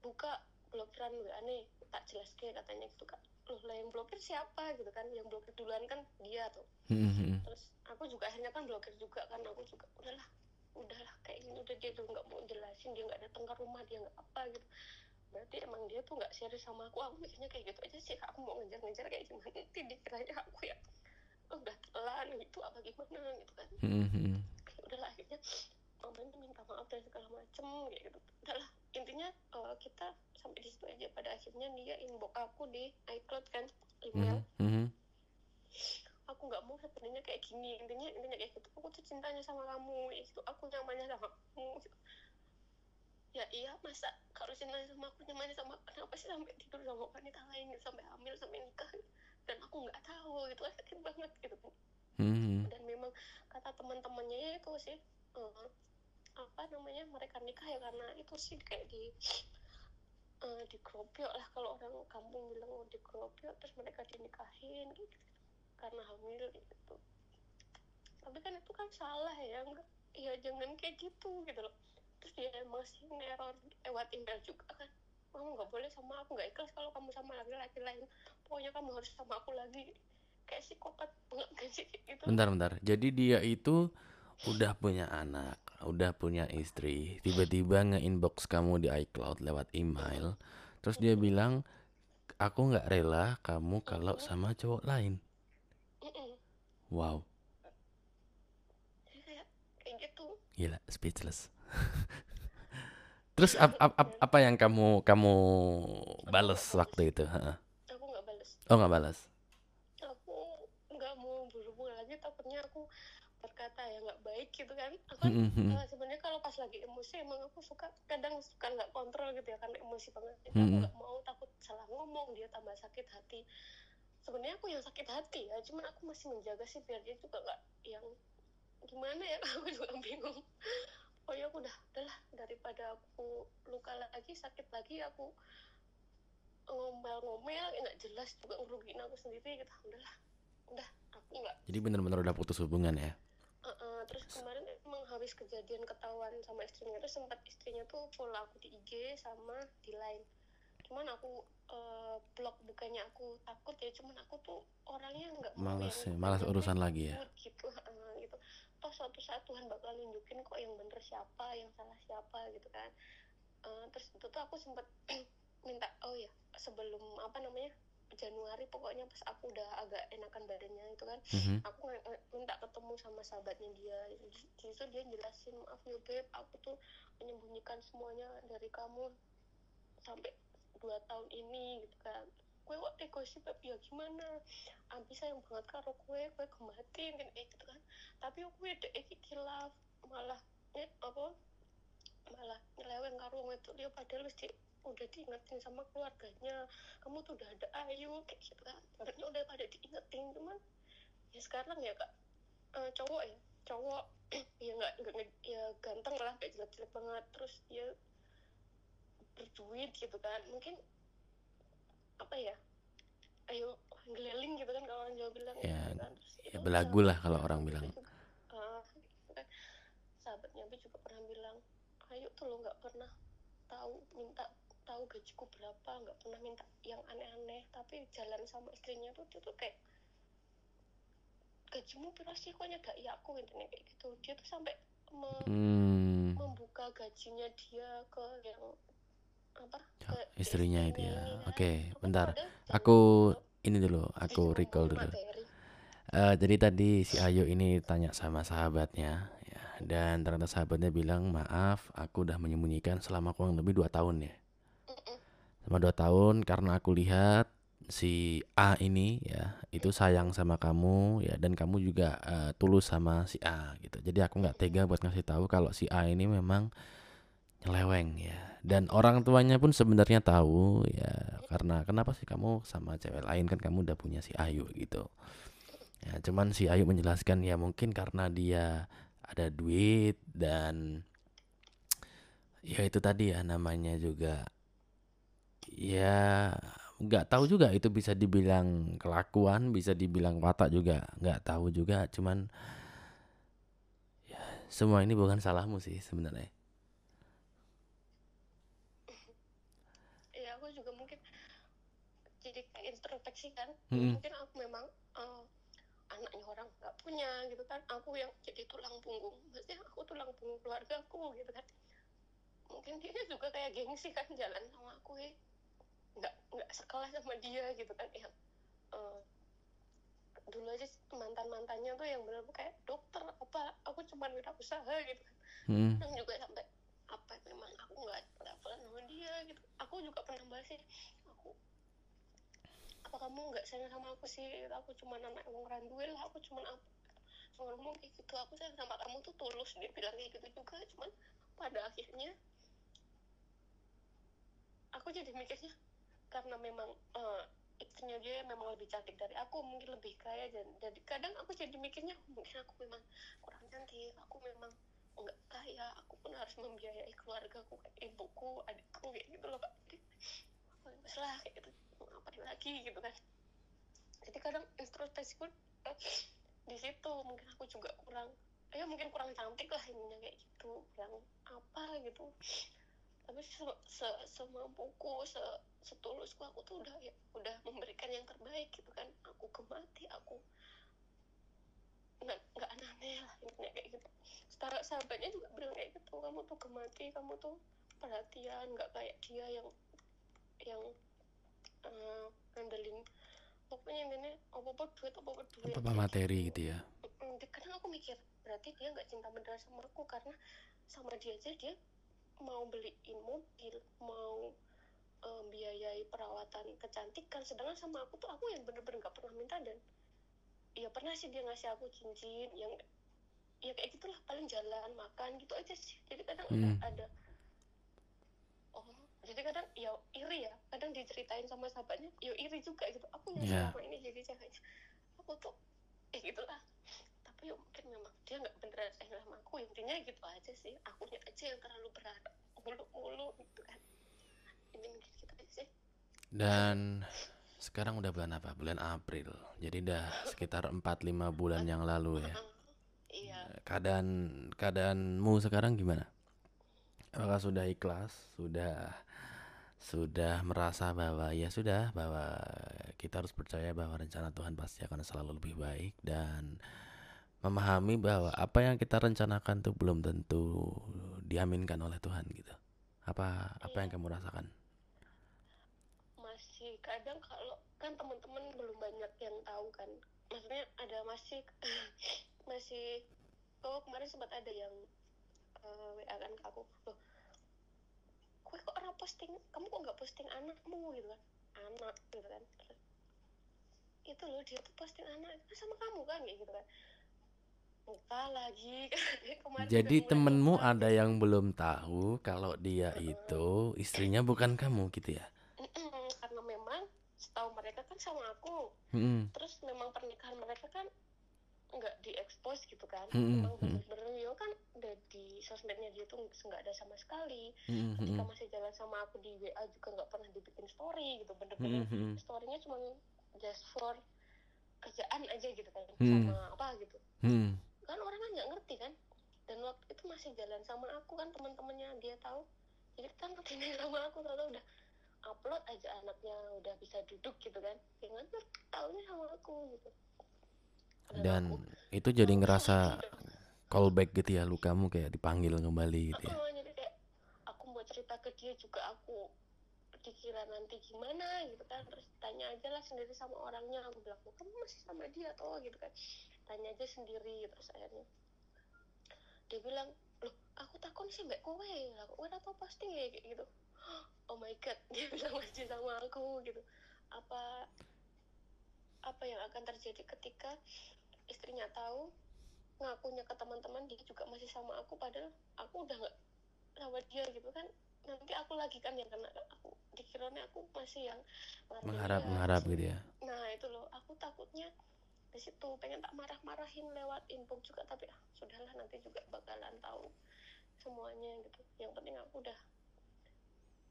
buka blokiran WA nih tak jelas ke katanya gitu kan loh lah yang blokir siapa? Gitu kan yang blokir duluan kan dia tuh. Hmm, hmm. terus aku juga akhirnya kan blokir juga kan aku juga udahlah udahlah kayak gini udah dia tuh nggak mau jelasin dia nggak datang ke rumah dia nggak apa gitu. Berarti emang dia tuh nggak serius sama aku. Aku mikirnya kayak gitu aja sih aku mau ngejar-ngejar kayak gimana? Nanti dikiranya aku ya oh, udah telan gitu apa gimana? gitu kan. Hmm, hmm. Ya udahlah akhirnya mamanya minta maaf dan segala macem kayak gitu. Udahlah intinya eh, kita sampai di situ aja. Pada akhirnya dia inbox aku di iCloud kan email. Hmm, hmm. Aku nggak mau sebenarnya kayak gini. Intinya intinya kayak gitu. Aku tuh cintanya sama kamu. Itu aku nyamannya sama kamu. Gitu. ya iya masa kalau cintanya sama aku? Nyamannya sama kenapa sih sampai tidur sama wanita lain? Sampai hamil sampai nikah? Dan aku nggak tahu. Gitu sakit banget gitu. Hmm, dan memang kata teman-temannya ya itu sih eh, apa namanya mereka nikah ya karena itu sih kayak di eh, dikerobyok lah. Kalau orang kampung bilang oh, dikerobyok terus mereka dinikahin gitu karena hamil gitu. Tapi kan itu kan salah ya enggak? Ya jangan kayak gitu gitu loh. Terus dia masih neror lewat email juga kan. Kamu nggak boleh sama aku nggak ikhlas kalau kamu sama laki-laki lain. Pokoknya kamu harus sama aku lagi. Kayak psikopat banget sih? Kayak gitu. Bentar, bentar. Jadi dia itu udah punya anak, udah punya istri, tiba-tiba nge-inbox kamu di iCloud lewat email, terus dia bilang, aku nggak rela kamu kalau sama cowok lain. Wow, Jadi kayak kayak gitu. Gila, speechless. Terus ap- ap- ap- apa yang kamu kamu bales waktu itu? Aku nggak balas Oh nggak balas. aku nggak mau berhubungan lagi takutnya aku berkata ya nggak baik gitu kan. Aku kan Hmm, hmm, sebenarnya kalau pas lagi emosi emang aku suka kadang suka nggak kontrol gitu ya karena emosi banget. Jadi aku Mm-mm. nggak mau takut salah ngomong dia tambah sakit hati sebenarnya aku yang sakit hati ya cuman aku masih menjaga sih biar dia juga nggak yang gimana ya aku juga bingung. Oh ya aku udah udahlah daripada aku luka lagi sakit lagi aku ngomel-ngomel ya nggak jelas juga ngerugiin aku sendiri gitu udahlah. Udah aku nggak. Jadi benar-benar udah putus hubungan ya? Uh-uh, terus kemarin emang habis kejadian ketahuan sama istrinya itu sempat istrinya tuh follow aku di IG sama di Line cuman aku uh, blok bukannya aku takut ya cuman aku tuh orangnya nggak yang ya, malas urusan lagi ya. gitu uh, gitu toh suatu saat Tuhan bakal nunjukin kok yang bener siapa yang salah siapa gitu kan Uh, terus itu tuh aku sempat minta oh ya sebelum apa namanya Januari pokoknya pas aku udah agak enakan badannya itu kan Mhm. aku minta ketemu sama sahabatnya dia di di situ dia jelasin maaf ya beb aku tuh menyembunyikan semuanya dari kamu sampai dua tahun ini gitu kan. Kue kok tega sih beb ya gimana? Abi sayang banget karo kue kue kematin kan kayak gitu kan. Tapi kue dek iki kilaf malah eh, apa malah nyeleweng karo itu dia padahal wis di, udah diingetin sama keluarganya kamu tuh udah ada ayu kayak gitu kan. Padahal udah pada diingetin cuman ya sekarang ya kak eh, cowok ya cowok ya nggak ya ganteng lah kayak jelek jelek banget. Terus dia berduit gitu kan mungkin apa ya ayo geleling gitu kan kalau orang Jawa bilang Ya, gitu kan. Terus ya itu belagu lah kalau orang bilang. juga, ah, gitu kan. sahabatnya juga pernah bilang ayo tuh lo nggak pernah tahu minta tahu gajiku berapa nggak pernah minta yang aneh-aneh tapi jalan sama istrinya tuh dia tuh kayak gajimu berapa sih kok nyedak ya aku intinya kayak gitu dia tuh sampai me- Hmm, membuka gajinya dia ke yang apa Ya, ke istrinya itu ya. Oke, Tapi bentar. Aku ini dulu, aku recall dulu. Eh, jadi tadi si Ayu ini tanya sama sahabatnya, ya, dan ternyata sahabatnya bilang maaf, aku udah menyembunyikan selama kurang lebih dua tahun ya. Selama dua tahun karena aku lihat si A ini ya itu sayang sama kamu ya dan kamu juga eh, tulus sama si A gitu. Jadi aku nggak tega buat ngasih tahu kalau si A ini memang nyeleweng ya. Dan orang tuanya pun sebenarnya tahu ya karena kenapa sih kamu sama cewek lain kan kamu udah punya si Ayu gitu. Ya, cuman si Ayu menjelaskan ya mungkin karena dia ada duit dan ya itu tadi ya namanya juga ya nggak tahu juga itu bisa dibilang kelakuan, bisa dibilang watak juga nggak tahu juga. Cuman ya semua ini bukan salahmu sih sebenarnya. ya aku juga mungkin jadi introspeksi kan. Mm-mm. mungkin aku memang eh, anaknya orang nggak punya gitu kan. Aku yang jadi tulang punggung. Maksudnya aku tulang punggung keluarga aku gitu kan. Mungkin dia juga kayak gengsi kan jalan sama aku ya nggak nggak sekelas sama dia gitu kan. Yang eh, dulu aja mantan mantannya tuh yang benar kayak dokter apa? Aku cuma wirausaha gitu kan. Hmm. yang juga sampai apa memang aku nggak level sama dia gitu. Aku juga pernah bahas sih aku apa kamu nggak sayang sama aku sih? Aku cuma anak wong randuel lah aku cuma apa? Ngomong kayak gitu aku sayang sama kamu tuh tulus dia bilang kayak gitu juga cuman pada akhirnya aku jadi mikirnya karena memang eh, istrinya dia memang lebih cantik dari aku mungkin lebih kaya dan jadi kadang aku jadi mikirnya mungkin aku memang kurang cantik aku memang nggak kaya aku pun harus membiayai keluargaku ibuku adikku kayak gitu loh kak. Jadi oh, ya wes lah kayak gitu mau ngapain lagi gitu kan. Jadi kadang introspeksi pun eh, di situ mungkin aku juga kurang ya mungkin kurang cantik lah ininya kayak gitu. Kurang apa gitu. Tapi se, se semampuku se setulusku aku tuh udah ya udah memberikan yang terbaik gitu kan. Aku gemati aku nggak nggak aneh lah intinya kayak gitu. Setara sahabatnya juga bilang kayak gitu kamu tuh gemati kamu tuh perhatian nggak kayak dia yang yang eh, ngandelin pokoknya intinya apa apa duit apa apa duit Apa materi gitu ya. Kadang aku mikir berarti dia nggak cinta beneran sama aku karena sama dia aja dia mau beliin mobil mau eh, biayai perawatan kecantikan sedangkan sama aku tuh aku yang bener-bener nggak pernah minta dan ya pernah sih dia ngasih aku cincin yang ya kayak gitulah paling jalan makan gitu aja sih jadi kadang Hmm. ada, jadi kadang ya iri ya kadang diceritain sama sahabatnya ya iri juga gitu aku yang Ya. selama ini jadi ceweknya aku tuh ya gitulah tapi ya mungkin memang dia nggak beneran sayang sama aku intinya gitu aja sih akunya aja yang terlalu berharap mulu-mulu gitu kan ini mungkin gitu aja sih Dan sekarang udah bulan apa? Bulan April. Jadi udah sekitar 4-5 bulan yang lalu ya. Iya Keadaan keadaanmu sekarang gimana? Apakah sudah ikhlas? Sudah sudah merasa bahwa ya sudah bahwa kita harus percaya bahwa rencana Tuhan pasti akan selalu lebih baik dan memahami bahwa apa yang kita rencanakan tuh belum tentu diaminkan oleh Tuhan gitu. Apa apa yang kamu rasakan? masih kadang kalau kan teman-teman belum banyak yang tahu kan maksudnya ada masih masih oh kemarin sempat ada yang eh, WA kan ke aku loh kue kok orang posting? Kamu kok nggak posting anakmu? Gitu kan. Anak gitu kan. Itu loh dia tuh posting anak itu kan sama kamu kan kayak gitu kan. Lupa lagi. Kemarin Jadi temenmu ada yang belum tahu kalau dia itu istrinya bukan kamu gitu ya? Karena memang setahu mereka kan sama aku. Mm-mm. terus memang pernikahan mereka kan nggak diekspos gitu kan Mm-mm, emang mm-mm. bener-bener ya kan udah di sosmednya dia tuh nggak ada sama sekali Mm-mm, ketika mm-mm. masih jalan sama aku di WA juga nggak pernah dibikin story gitu bener-bener mm-mm. storynya cuma just for kerjaan aja gitu kan Hmm. sama apa gitu Mm. kan orang kan nggak ngerti kan dan waktu itu masih jalan sama aku kan teman-temannya dia tahu jadi ngertiin aja sama aku tahu udah upload aja anaknya udah bisa duduk gitu kan jangan tahunya sama aku gitu Dan itu jadi "Oh, ngerasa gitu." callback gitu ya, lu kamu kayak dipanggil kembali gitu ya. Aku mau cerita ke dia juga aku dikira nanti gimana gitu kan. Terus tanya aja lah sendiri sama orangnya. Aku bilang "Oh, kamu masih sama dia atau gitu kan. Tanya aja sendiri. Terus akhirnya dia bilang loh aku takut sih mbak kowe. Lah kowe atau pasti ya gitu. Oh my god dia bilang masih sama aku gitu. Apa apa yang akan terjadi ketika istrinya tahu ngakunya ke teman-teman dia juga masih sama aku padahal aku udah nggak sama dia gitu kan. Nanti aku lagi kan yang kena aku dikiranya aku masih yang Mengharap dia, mengharap gitu ya. nah itu loh. Aku takutnya di situ pengen tak marah-marahin lewat inbox juga tapi ah sudahlah nanti juga bakalan tahu semuanya gitu. Yang penting aku udah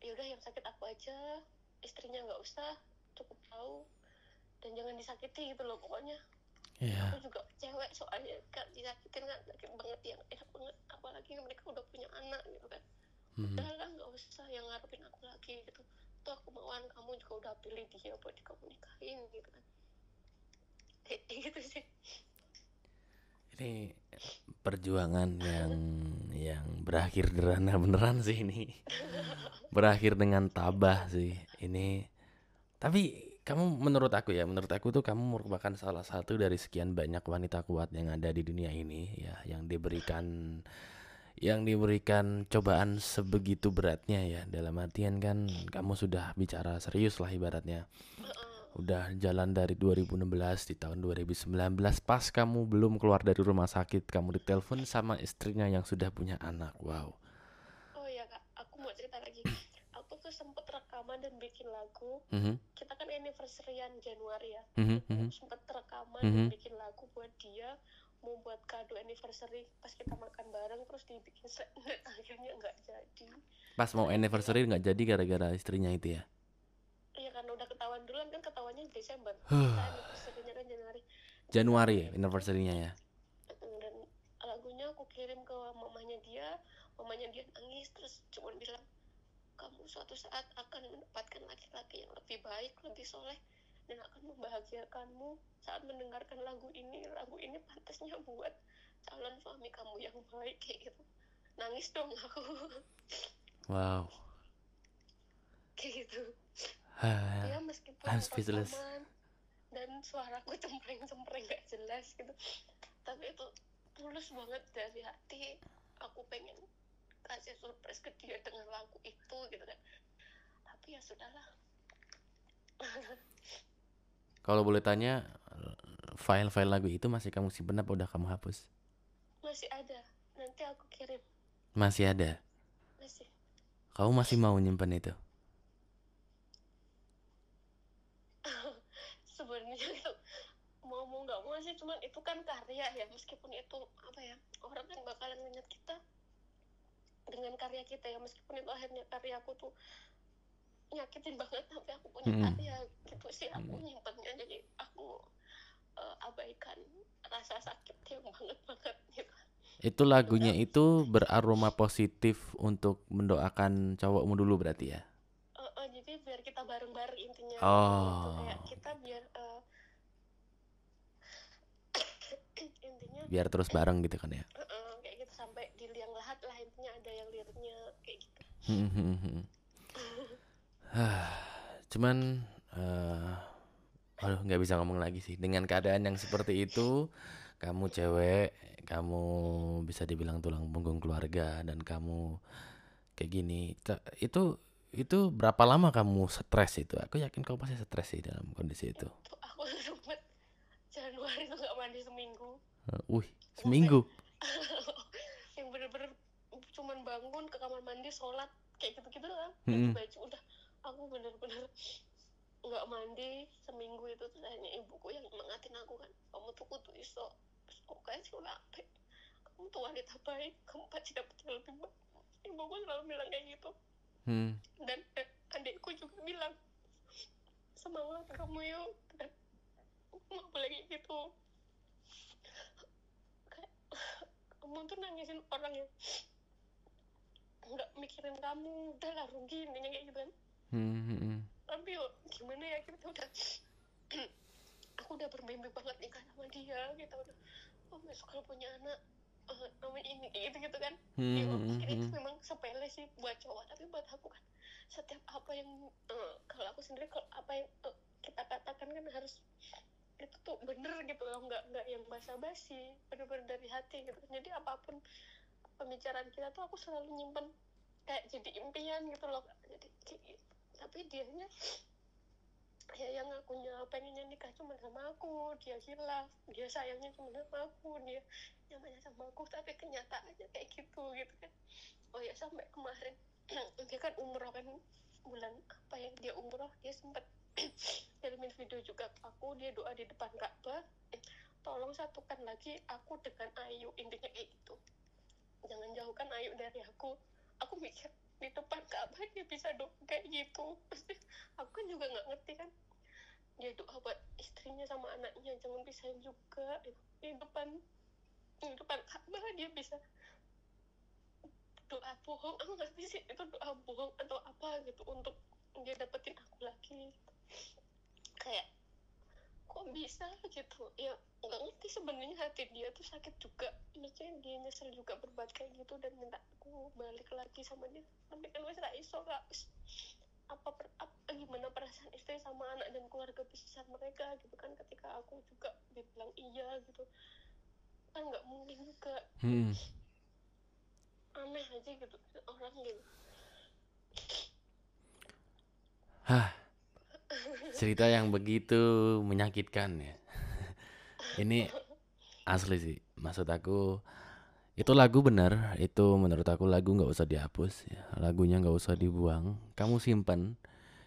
ya udah yang sakit aku aja istrinya nggak usah cukup tahu dan jangan disakiti gitu loh pokoknya Iya. aku juga cewek soalnya kan disakitin kan sakit banget yang enak banget apalagi mereka udah punya anak gitu kan Mhm. udah lah nggak usah yang ngarepin aku lagi gitu tuh aku mauan kamu juga udah pilih dia buat kamu nikahin gitu kan kayak gitu sih Ini perjuangan yang yang berakhir derana beneran sih ini. Berakhir dengan tabah sih ini. Tapi kamu menurut aku ya, menurut aku tuh kamu merupakan salah satu dari sekian banyak wanita kuat yang ada di dunia ini ya, yang diberikan yang diberikan cobaan sebegitu beratnya ya. Dalam artian kan kamu sudah bicara serius lah ibaratnya. Udah jalan dari 2016 di tahun 2019 pas kamu belum keluar dari rumah sakit kamu ditelepon sama istrinya yang sudah punya anak. Wow. oh ya kak aku mau cerita lagi aku tuh sempet rekaman dan bikin lagu. Mhm, kita kan anniversaryan Januari ya. Mhm, mhm. sempet rekaman Mhm. dan bikin lagu buat dia mau buat kado anniversary pas kita makan bareng terus dibikin segmen akhirnya nggak jadi. Pas mau anniversary nggak jadi gara-gara istrinya itu ya. iya karena udah ketahuan duluan kan ketahuannya Desember. Kita anniversary-nya kan Januari. Januari ya anniversary-nya ya. dan lagunya aku kirim ke mamanya dia. Mamanya dia nangis terus cuma bilang kamu suatu saat akan mendapatkan laki-laki yang lebih baik lebih soleh dan akan membahagiakanmu saat mendengarkan lagu ini lagu ini pantasnya buat calon suami kamu yang baik kayak gitu nangis dong aku Wow. kayak gitu Hah. ya meskipun I'm speechless. teman dan suaraku cempreng-cempreng gak jelas gitu tapi itu tulus banget dari hati aku pengen kasih surprise ke dia dengan lagu itu gitu kan tapi ya sudahlah Kalau boleh tanya file-file lagu itu masih kamu simpen apa udah kamu hapus? masih ada nanti aku kirim Masih ada. masih Kamu masih mau nyimpen itu? sebenarnya itu mau mau nggak mau sih cuman itu kan karya ya meskipun itu apa ya orang kan bakalan ingat kita dengan karya kita ya meskipun itu akhirnya karyaku tuh nyakitin banget tapi aku punya Mm-mm. karya gitu sih aku nyimpennya jadi aku eh, abaikan rasa sakit yang banget banget gitu Itu lagunya itu beraroma positif untuk mendoakan cowokmu dulu berarti ya? Eh, eh, jadi biar kita bareng-bareng intinya Oh. gitu. kayak kita biar eh, intinya Biar terus bareng gitu kan ya? Heeh, kayak gitu sampai di liang lahat lah intinya ada yang liriknya kayak gitu Hah, Cuman eh aduh nggak bisa ngomong lagi sih. Dengan keadaan yang seperti itu kamu cewek kamu bisa dibilang tulang punggung keluarga dan kamu kayak gini itu itu berapa lama kamu stres itu? Aku yakin kamu pasti stres sih dalam kondisi itu. Tuh aku sempet Januari tuh nggak mandi seminggu. Eh, wih seminggu bener-bener cuman bangun ke kamar mandi sholat. Kayak gitu-gitu doang Mm-mm. ganti baju udah aku bener-bener nggak mandi seminggu itu. Terus hanya ibuku yang mengatin aku kan kamu tuh kudu iso. Udah apa kamu tuh wanita baik. Kamu pasti dapat yang lebih baik. Ibuku selalu bilang kayak gitu. Hmm. dan eh, adikku juga bilang semangat kamu yuk. Dan nggak boleh kayak gitu. Kayak kamu tuh nangisin orang yang nggak mikirin kamu udah lah rugi intinya kayak gitu kan. Hmm, hmm, hmm. tapi yuk gimana ya kita udah aku udah bermimpi banget nikah sama dia kita udah oh besok kalau punya anak eh, namanya ini gitu gitu kan. Hmm, ya hmm, mungkin itu hmm. memang sepele sih buat cowok. Tapi buat aku kan setiap apa yang eh, kalau aku sendiri kalau apa yang eh, kita katakan kan harus itu tuh bener gitu loh. Nggak nggak yang basa-basi bener-bener dari hati gitu. Jadi apa pun pembicaraan kita tuh aku selalu nyimpen kayak jadi impian gitu loh. Jadi gitu. tapi dianya ya yang akunya pengennya nikah cuma sama aku dia hilaf dia sayangnya cuma sama aku dia nyamannya sama aku tapi kenyataannya kayak gitu gitu kan. Oh ya sampai kemarin dia kan umroh kan bulan apa ya dia umroh dia sempat kirimin video juga ke aku dia doa di depan Ka'bah. Tolong satukan lagi aku dengan Ayu intinya kayak gitu jangan jauhkan Ayu dari aku. Aku mikir di depan Ka'bah dia bisa doa kayak gitu? Aku kan juga nggak ngerti kan. Dia doa buat istrinya sama anaknya jangan pisahin juga. Di depan di depan Ka'bah dia bisa? Doa bohong aku nggak sih itu doa bohong atau apa gitu untuk dia dapetin aku lagi. Kayak kok bisa gitu? Ya nggak ngerti sebenarnya hati dia tuh sakit juga. Maksudnya dia nyesel juga berbuat kayak gitu dan minta aku balik lagi sama dia. Tapi kan wes ra iso kak. Apa, per, apa gimana perasaan istri sama anak dan keluarga besar mereka gitu kan ketika aku juga bilang iya gitu. Kan nggak mungkin juga. Hmm. aneh aja gitu orang gitu. Hah, cerita yang begitu menyakitkan ya. Ini asli sih. Maksud aku itu lagu benar. Itu menurut aku lagu nggak usah dihapus ya. Lagunya nggak usah dibuang. Kamu simpen.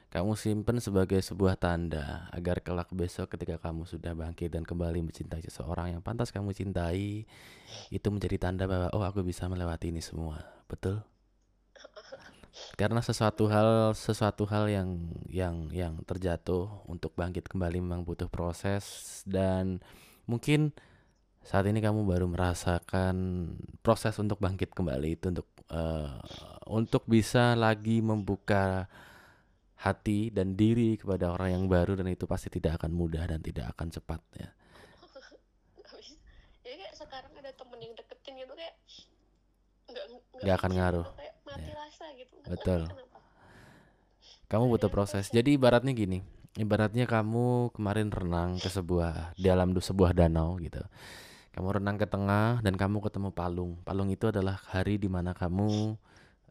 Kamu simpen sebagai sebuah tanda agar kelak besok ketika kamu sudah bangkit dan kembali mencintai seseorang yang pantas kamu cintai, itu menjadi tanda bahwa oh aku bisa melewati ini semua. Betul? Karena sesuatu hal sesuatu hal yang yang yang terjatuh untuk bangkit kembali memang butuh proses dan mungkin saat ini kamu baru merasakan proses untuk bangkit kembali itu untuk eh, untuk bisa lagi membuka hati dan diri kepada orang yang baru dan itu pasti tidak akan mudah dan tidak akan cepat ya. bisa ya kayak sekarang ada temen yang deketin gitu kayak nggak Nggak akan ngaruh. gitu, kayak mati Ya. rasa gitu Betul. kenapa Kamu butuh proses. Jadi ibaratnya gini, ibaratnya kamu kemarin renang ke sebuah dalam sebuah danau gitu. Kamu renang ke tengah dan kamu ketemu palung. Palung itu adalah hari di mana kamu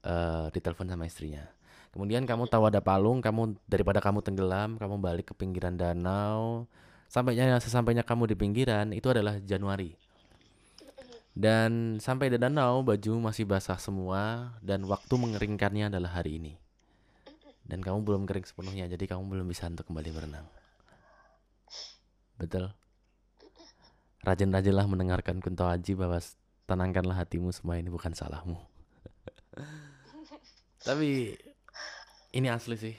eh ditelepon sama istrinya. Kemudian kamu tahu ada palung, kamu daripada kamu tenggelam, kamu balik ke pinggiran danau. Sampainya sesampainya kamu di pinggiran itu adalah Januari. Dan sampai di danau baju masih basah semua dan waktu mengeringkannya adalah hari ini dan kamu belum kering sepenuhnya jadi kamu belum bisa untuk kembali berenang. Betul? Rajin-rajinlah mendengarkan Kunto Aji bahwa tenangkanlah hatimu semua ini bukan salahmu. Tapi ini asli sih.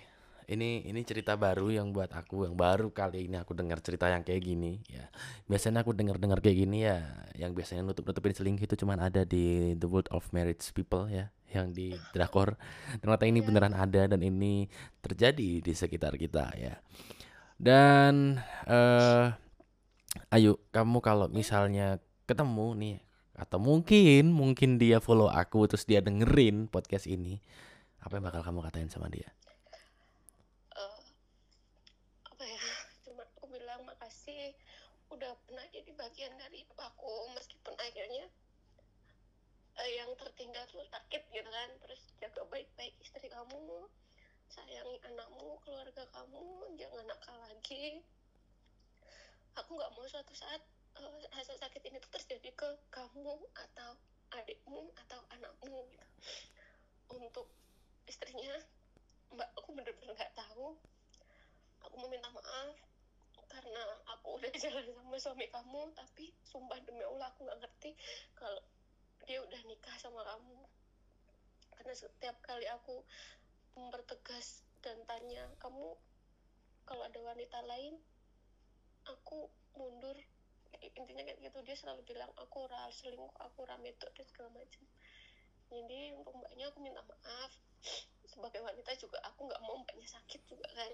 Ini ini cerita baru yang buat aku yang baru kali ini aku dengar cerita yang kayak gini ya. Biasanya aku dengar dengar kayak gini ya yang biasanya nutup nutupin selingkuh itu cuman ada di The World of Married People ya yang di drakor. Ternyata ini Iya. beneran ada dan ini terjadi di sekitar kita ya. Dan eh ayo kamu kalau misalnya ketemu nih atau mungkin mungkin dia follow aku terus dia dengerin podcast ini apa yang bakal kamu katain sama dia? Eh, apa ya? Cuma aku bilang makasih udah pernah jadi bagian dari aku meskipun akhirnya eh, yang tertinggal tuh sakit gitu kan. Terus jaga baik-baik istri kamu sayangi anakmu keluarga kamu jangan nakal lagi. Aku nggak mau suatu saat eh, rasa sakit ini tuh terjadi ke kamu atau adikmu atau anakmu gitu. Untuk istrinya mbak aku bener-bener nggak tahu. Aku mau minta maaf karena aku udah jalan sama suami kamu tapi sumpah demi Allah aku nggak ngerti kalau dia udah nikah sama kamu. Karena setiap kali aku mempertegas dan tanya kamu kalau ada wanita lain aku mundur. Intinya kayak gitu dia selalu bilang aku ora selingkuh aku ora metok dan segala macam. Jadi untuk mbaknya aku minta maaf. Sebagai wanita juga aku nggak mau mbaknya sakit juga kan.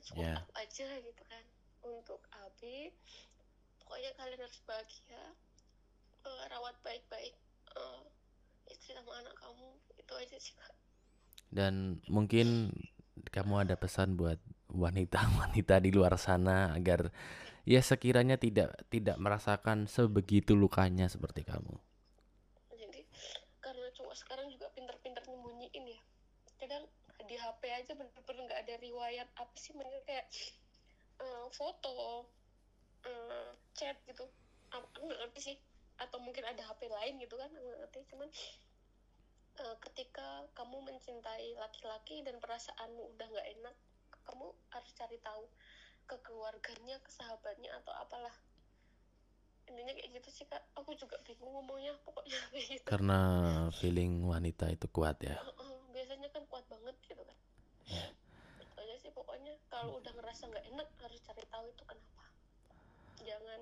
Cukup Yeah. aku aja gitu kan. Untuk Abi pokoknya kalian harus bahagia Eh, rawat baik-baik eh, istri sama anak kamu itu aja sih kak. Dan mungkin kamu ada pesan buat wanita-wanita di luar sana agar ya sekiranya tidak tidak merasakan sebegitu lukanya seperti kamu. jadi karena cowok sekarang juga pinter-pinter nyembunyiin ya. Kadang di HP aja bener-bener nggak ada riwayat apa sih mereka kayak eh, foto eh, chat gitu. Aku nggak ngerti sih atau mungkin ada HP lain gitu kan ngerti. Cuman eh, ketika kamu mencintai laki-laki dan perasaanmu udah nggak enak kamu harus cari tahu ke keluarganya ke sahabatnya atau apalah. Intinya kayak gitu sih kak. Aku juga bingung ngomongnya pokoknya kayak gitu. Karena feeling wanita itu kuat ya. Biasanya kan kuat banget gitu kan. Ya. itu aja sih pokoknya. Kalau udah ngerasa nggak enak harus cari tahu itu kenapa. Jangan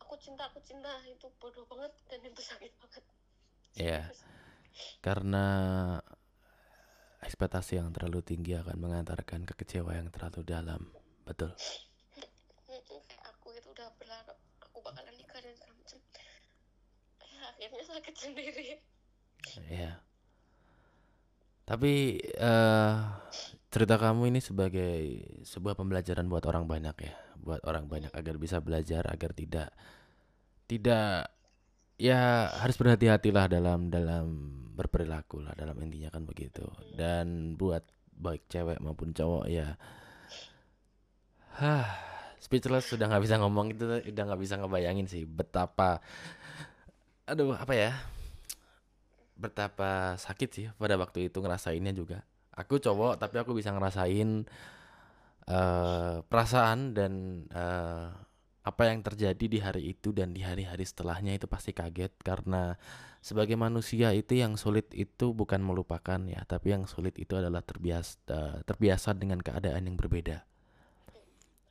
aku cinta aku cinta itu bodoh banget dan itu sakit banget. Terus, Karena ekspektasi yang terlalu tinggi akan mengantarkan ke kecewa yang terlalu dalam. Betul. aku itu udah berharap aku bakalan nikah dan segala macam ya, akhirnya sakit sendiri Ya. Tapi eh cerita kamu ini sebagai sebuah pembelajaran buat orang banyak ya, buat orang banyak agar bisa belajar agar tidak tidak ya harus berhati-hatilah dalam dalam berperilaku lah dalam intinya kan begitu. Dan buat baik cewek maupun cowok ya Hah, speechless sudah nggak bisa ngomong itu udah nggak bisa ngebayangin sih betapa aduh apa ya betapa sakit sih pada waktu itu ngerasainnya juga. Aku cowok tapi aku bisa ngerasain eh perasaan dan eh apa yang terjadi di hari itu dan di hari-hari setelahnya itu pasti kaget karena sebagai manusia itu yang sulit itu bukan melupakan ya, tapi yang sulit itu adalah terbiasa terbiasa dengan keadaan yang berbeda.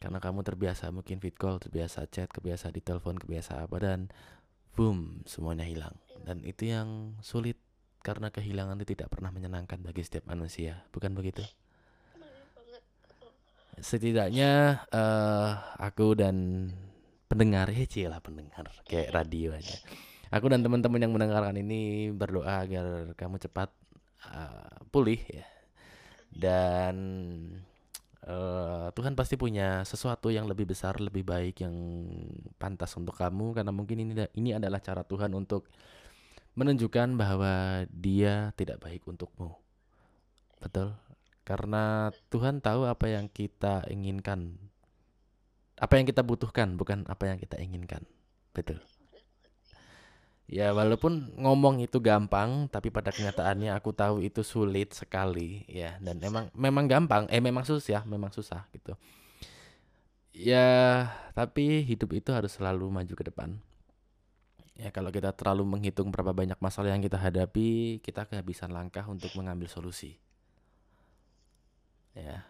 Karena kamu terbiasa mungkin fit call, terbiasa chat, kebiasa ditelepon, kebiasa apa dan boom semuanya hilang. Dan itu yang sulit karena kehilangan itu tidak pernah menyenangkan bagi setiap manusia, bukan begitu? Setidaknya eh aku dan pendengar ya lah pendengar kayak radio aja. Aku dan teman-teman yang mendengarkan ini berdoa agar kamu cepat eh, pulih ya. Dan eh, Tuhan pasti punya sesuatu yang lebih besar, lebih baik yang pantas untuk kamu karena mungkin ini ini adalah cara Tuhan untuk menunjukkan bahwa Dia tidak baik untukmu. Betul? Karena Tuhan tahu apa yang kita inginkan. Apa yang kita butuhkan, bukan apa yang kita inginkan. Betul. Ya, walaupun ngomong itu gampang, tapi pada kenyataannya aku tahu itu sulit sekali, ya. Dan memang memang gampang, eh memang susah, memang susah gitu. Ya, tapi hidup itu harus selalu maju ke depan. Ya, kalau kita terlalu menghitung berapa banyak masalah yang kita hadapi, kita kehabisan langkah untuk mengambil solusi. Ya.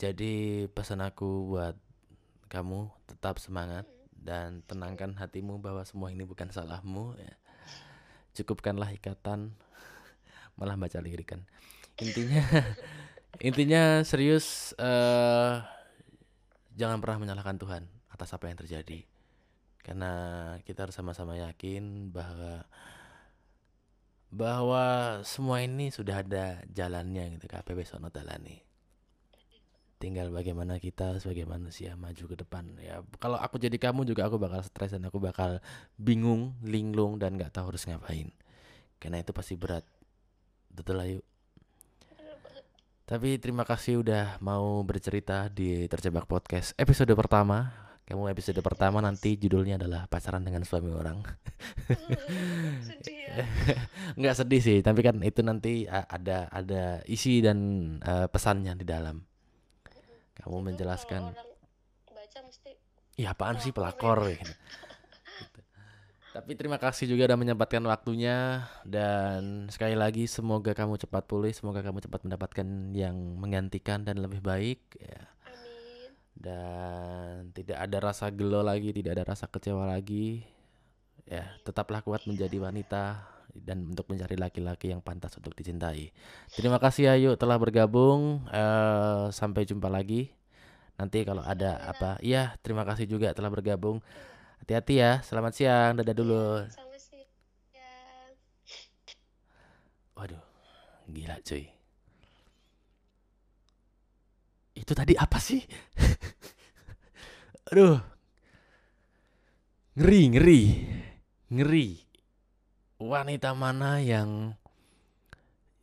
Jadi pesan aku buat kamu tetap semangat dan tenangkan hatimu bahwa semua ini bukan salahmu ya. Cukupkanlah ikatan malah baca lirikan. Intinya intinya serius eh jangan pernah menyalahkan Tuhan atas apa yang terjadi. Karena kita harus sama-sama yakin bahwa bahwa semua ini sudah ada jalannya gitu KPP sono dalane tinggal bagaimana kita sebagai manusia maju ke depan. Ya kalau aku jadi kamu juga aku bakal stres dan aku bakal bingung linglung dan nggak tahu harus ngapain. Karena itu pasti berat. Betul bener banget tapi terima kasih udah mau bercerita di terjebak podcast episode pertama kamu episode pertama nanti judulnya adalah pacaran dengan suami orang. Sedih ya. Nggak sedih sih tapi kan itu nanti ada ada isi dan eh, pesannya di dalam. Kamu Itu menjelaskan. baca mesti ya apaan sih pelakor pelakor gitu. Tapi terima kasih juga udah menyempatkan waktunya. Dan sekali lagi semoga kamu cepat pulih, semoga kamu cepat mendapatkan yang menggantikan dan lebih baik ya. Dan tidak ada rasa gelo lagi, tidak ada rasa kecewa lagi. Ya, tetaplah kuat menjadi wanita dan untuk mencari laki-laki yang pantas untuk dicintai. Terima kasih Ayu telah bergabung. Eh, sampai jumpa lagi. Nanti kalau ada apa, iya terima kasih juga telah bergabung. Hati-hati ya. Selamat siang. Dadah dulu. sama sih ya Waduh, gila cuy. Itu tadi apa sih? Aduh. Ngeri, ngeri. Ngeri. Wanita mana yang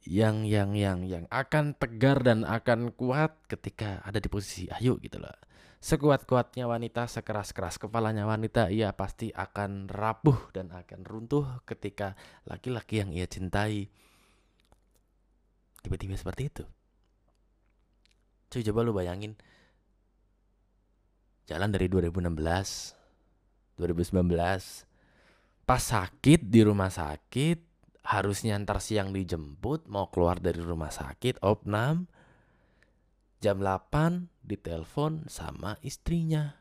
yang yang yang yang akan tegar dan akan kuat ketika ada di posisi Ayu gitu loh. Sekuat-kuatnya wanita, sekeras-keras kepalanya wanita, ia pasti akan rapuh dan akan runtuh ketika laki-laki yang ia cintai tiba-tiba seperti itu. Cuy coba lu bayangin. Jalan dari 2016 2019 pas sakit di rumah sakit harusnya ntar siang dijemput mau keluar dari rumah sakit opnam jam 8 ditelepon sama istrinya.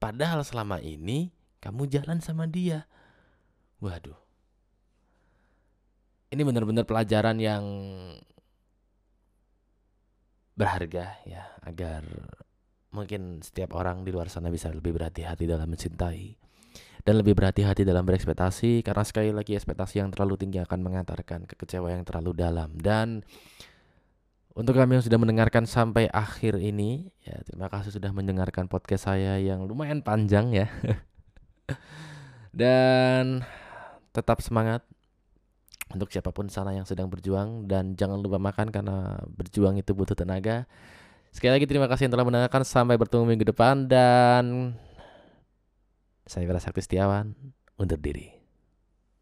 Padahal selama ini kamu jalan sama dia. Waduh. Ini benar-benar pelajaran yang berharga ya agar mungkin setiap orang di luar sana bisa lebih berhati-hati dalam mencintai dan lebih berhati-hati dalam berekspektasi karena sekali lagi ekspektasi yang terlalu tinggi akan mengantarkan kekecewaan yang terlalu dalam. Dan untuk kami yang sudah mendengarkan sampai akhir ini ya terima kasih sudah mendengarkan podcast saya yang lumayan panjang ya. Dan tetap semangat untuk siapa pun sana yang sedang berjuang dan jangan lupa makan karena berjuang itu butuh tenaga. Sekali lagi terima kasih yang telah mendengarkan sampai bertemu minggu depan dan saya Vera Sakti Setiawan undur diri.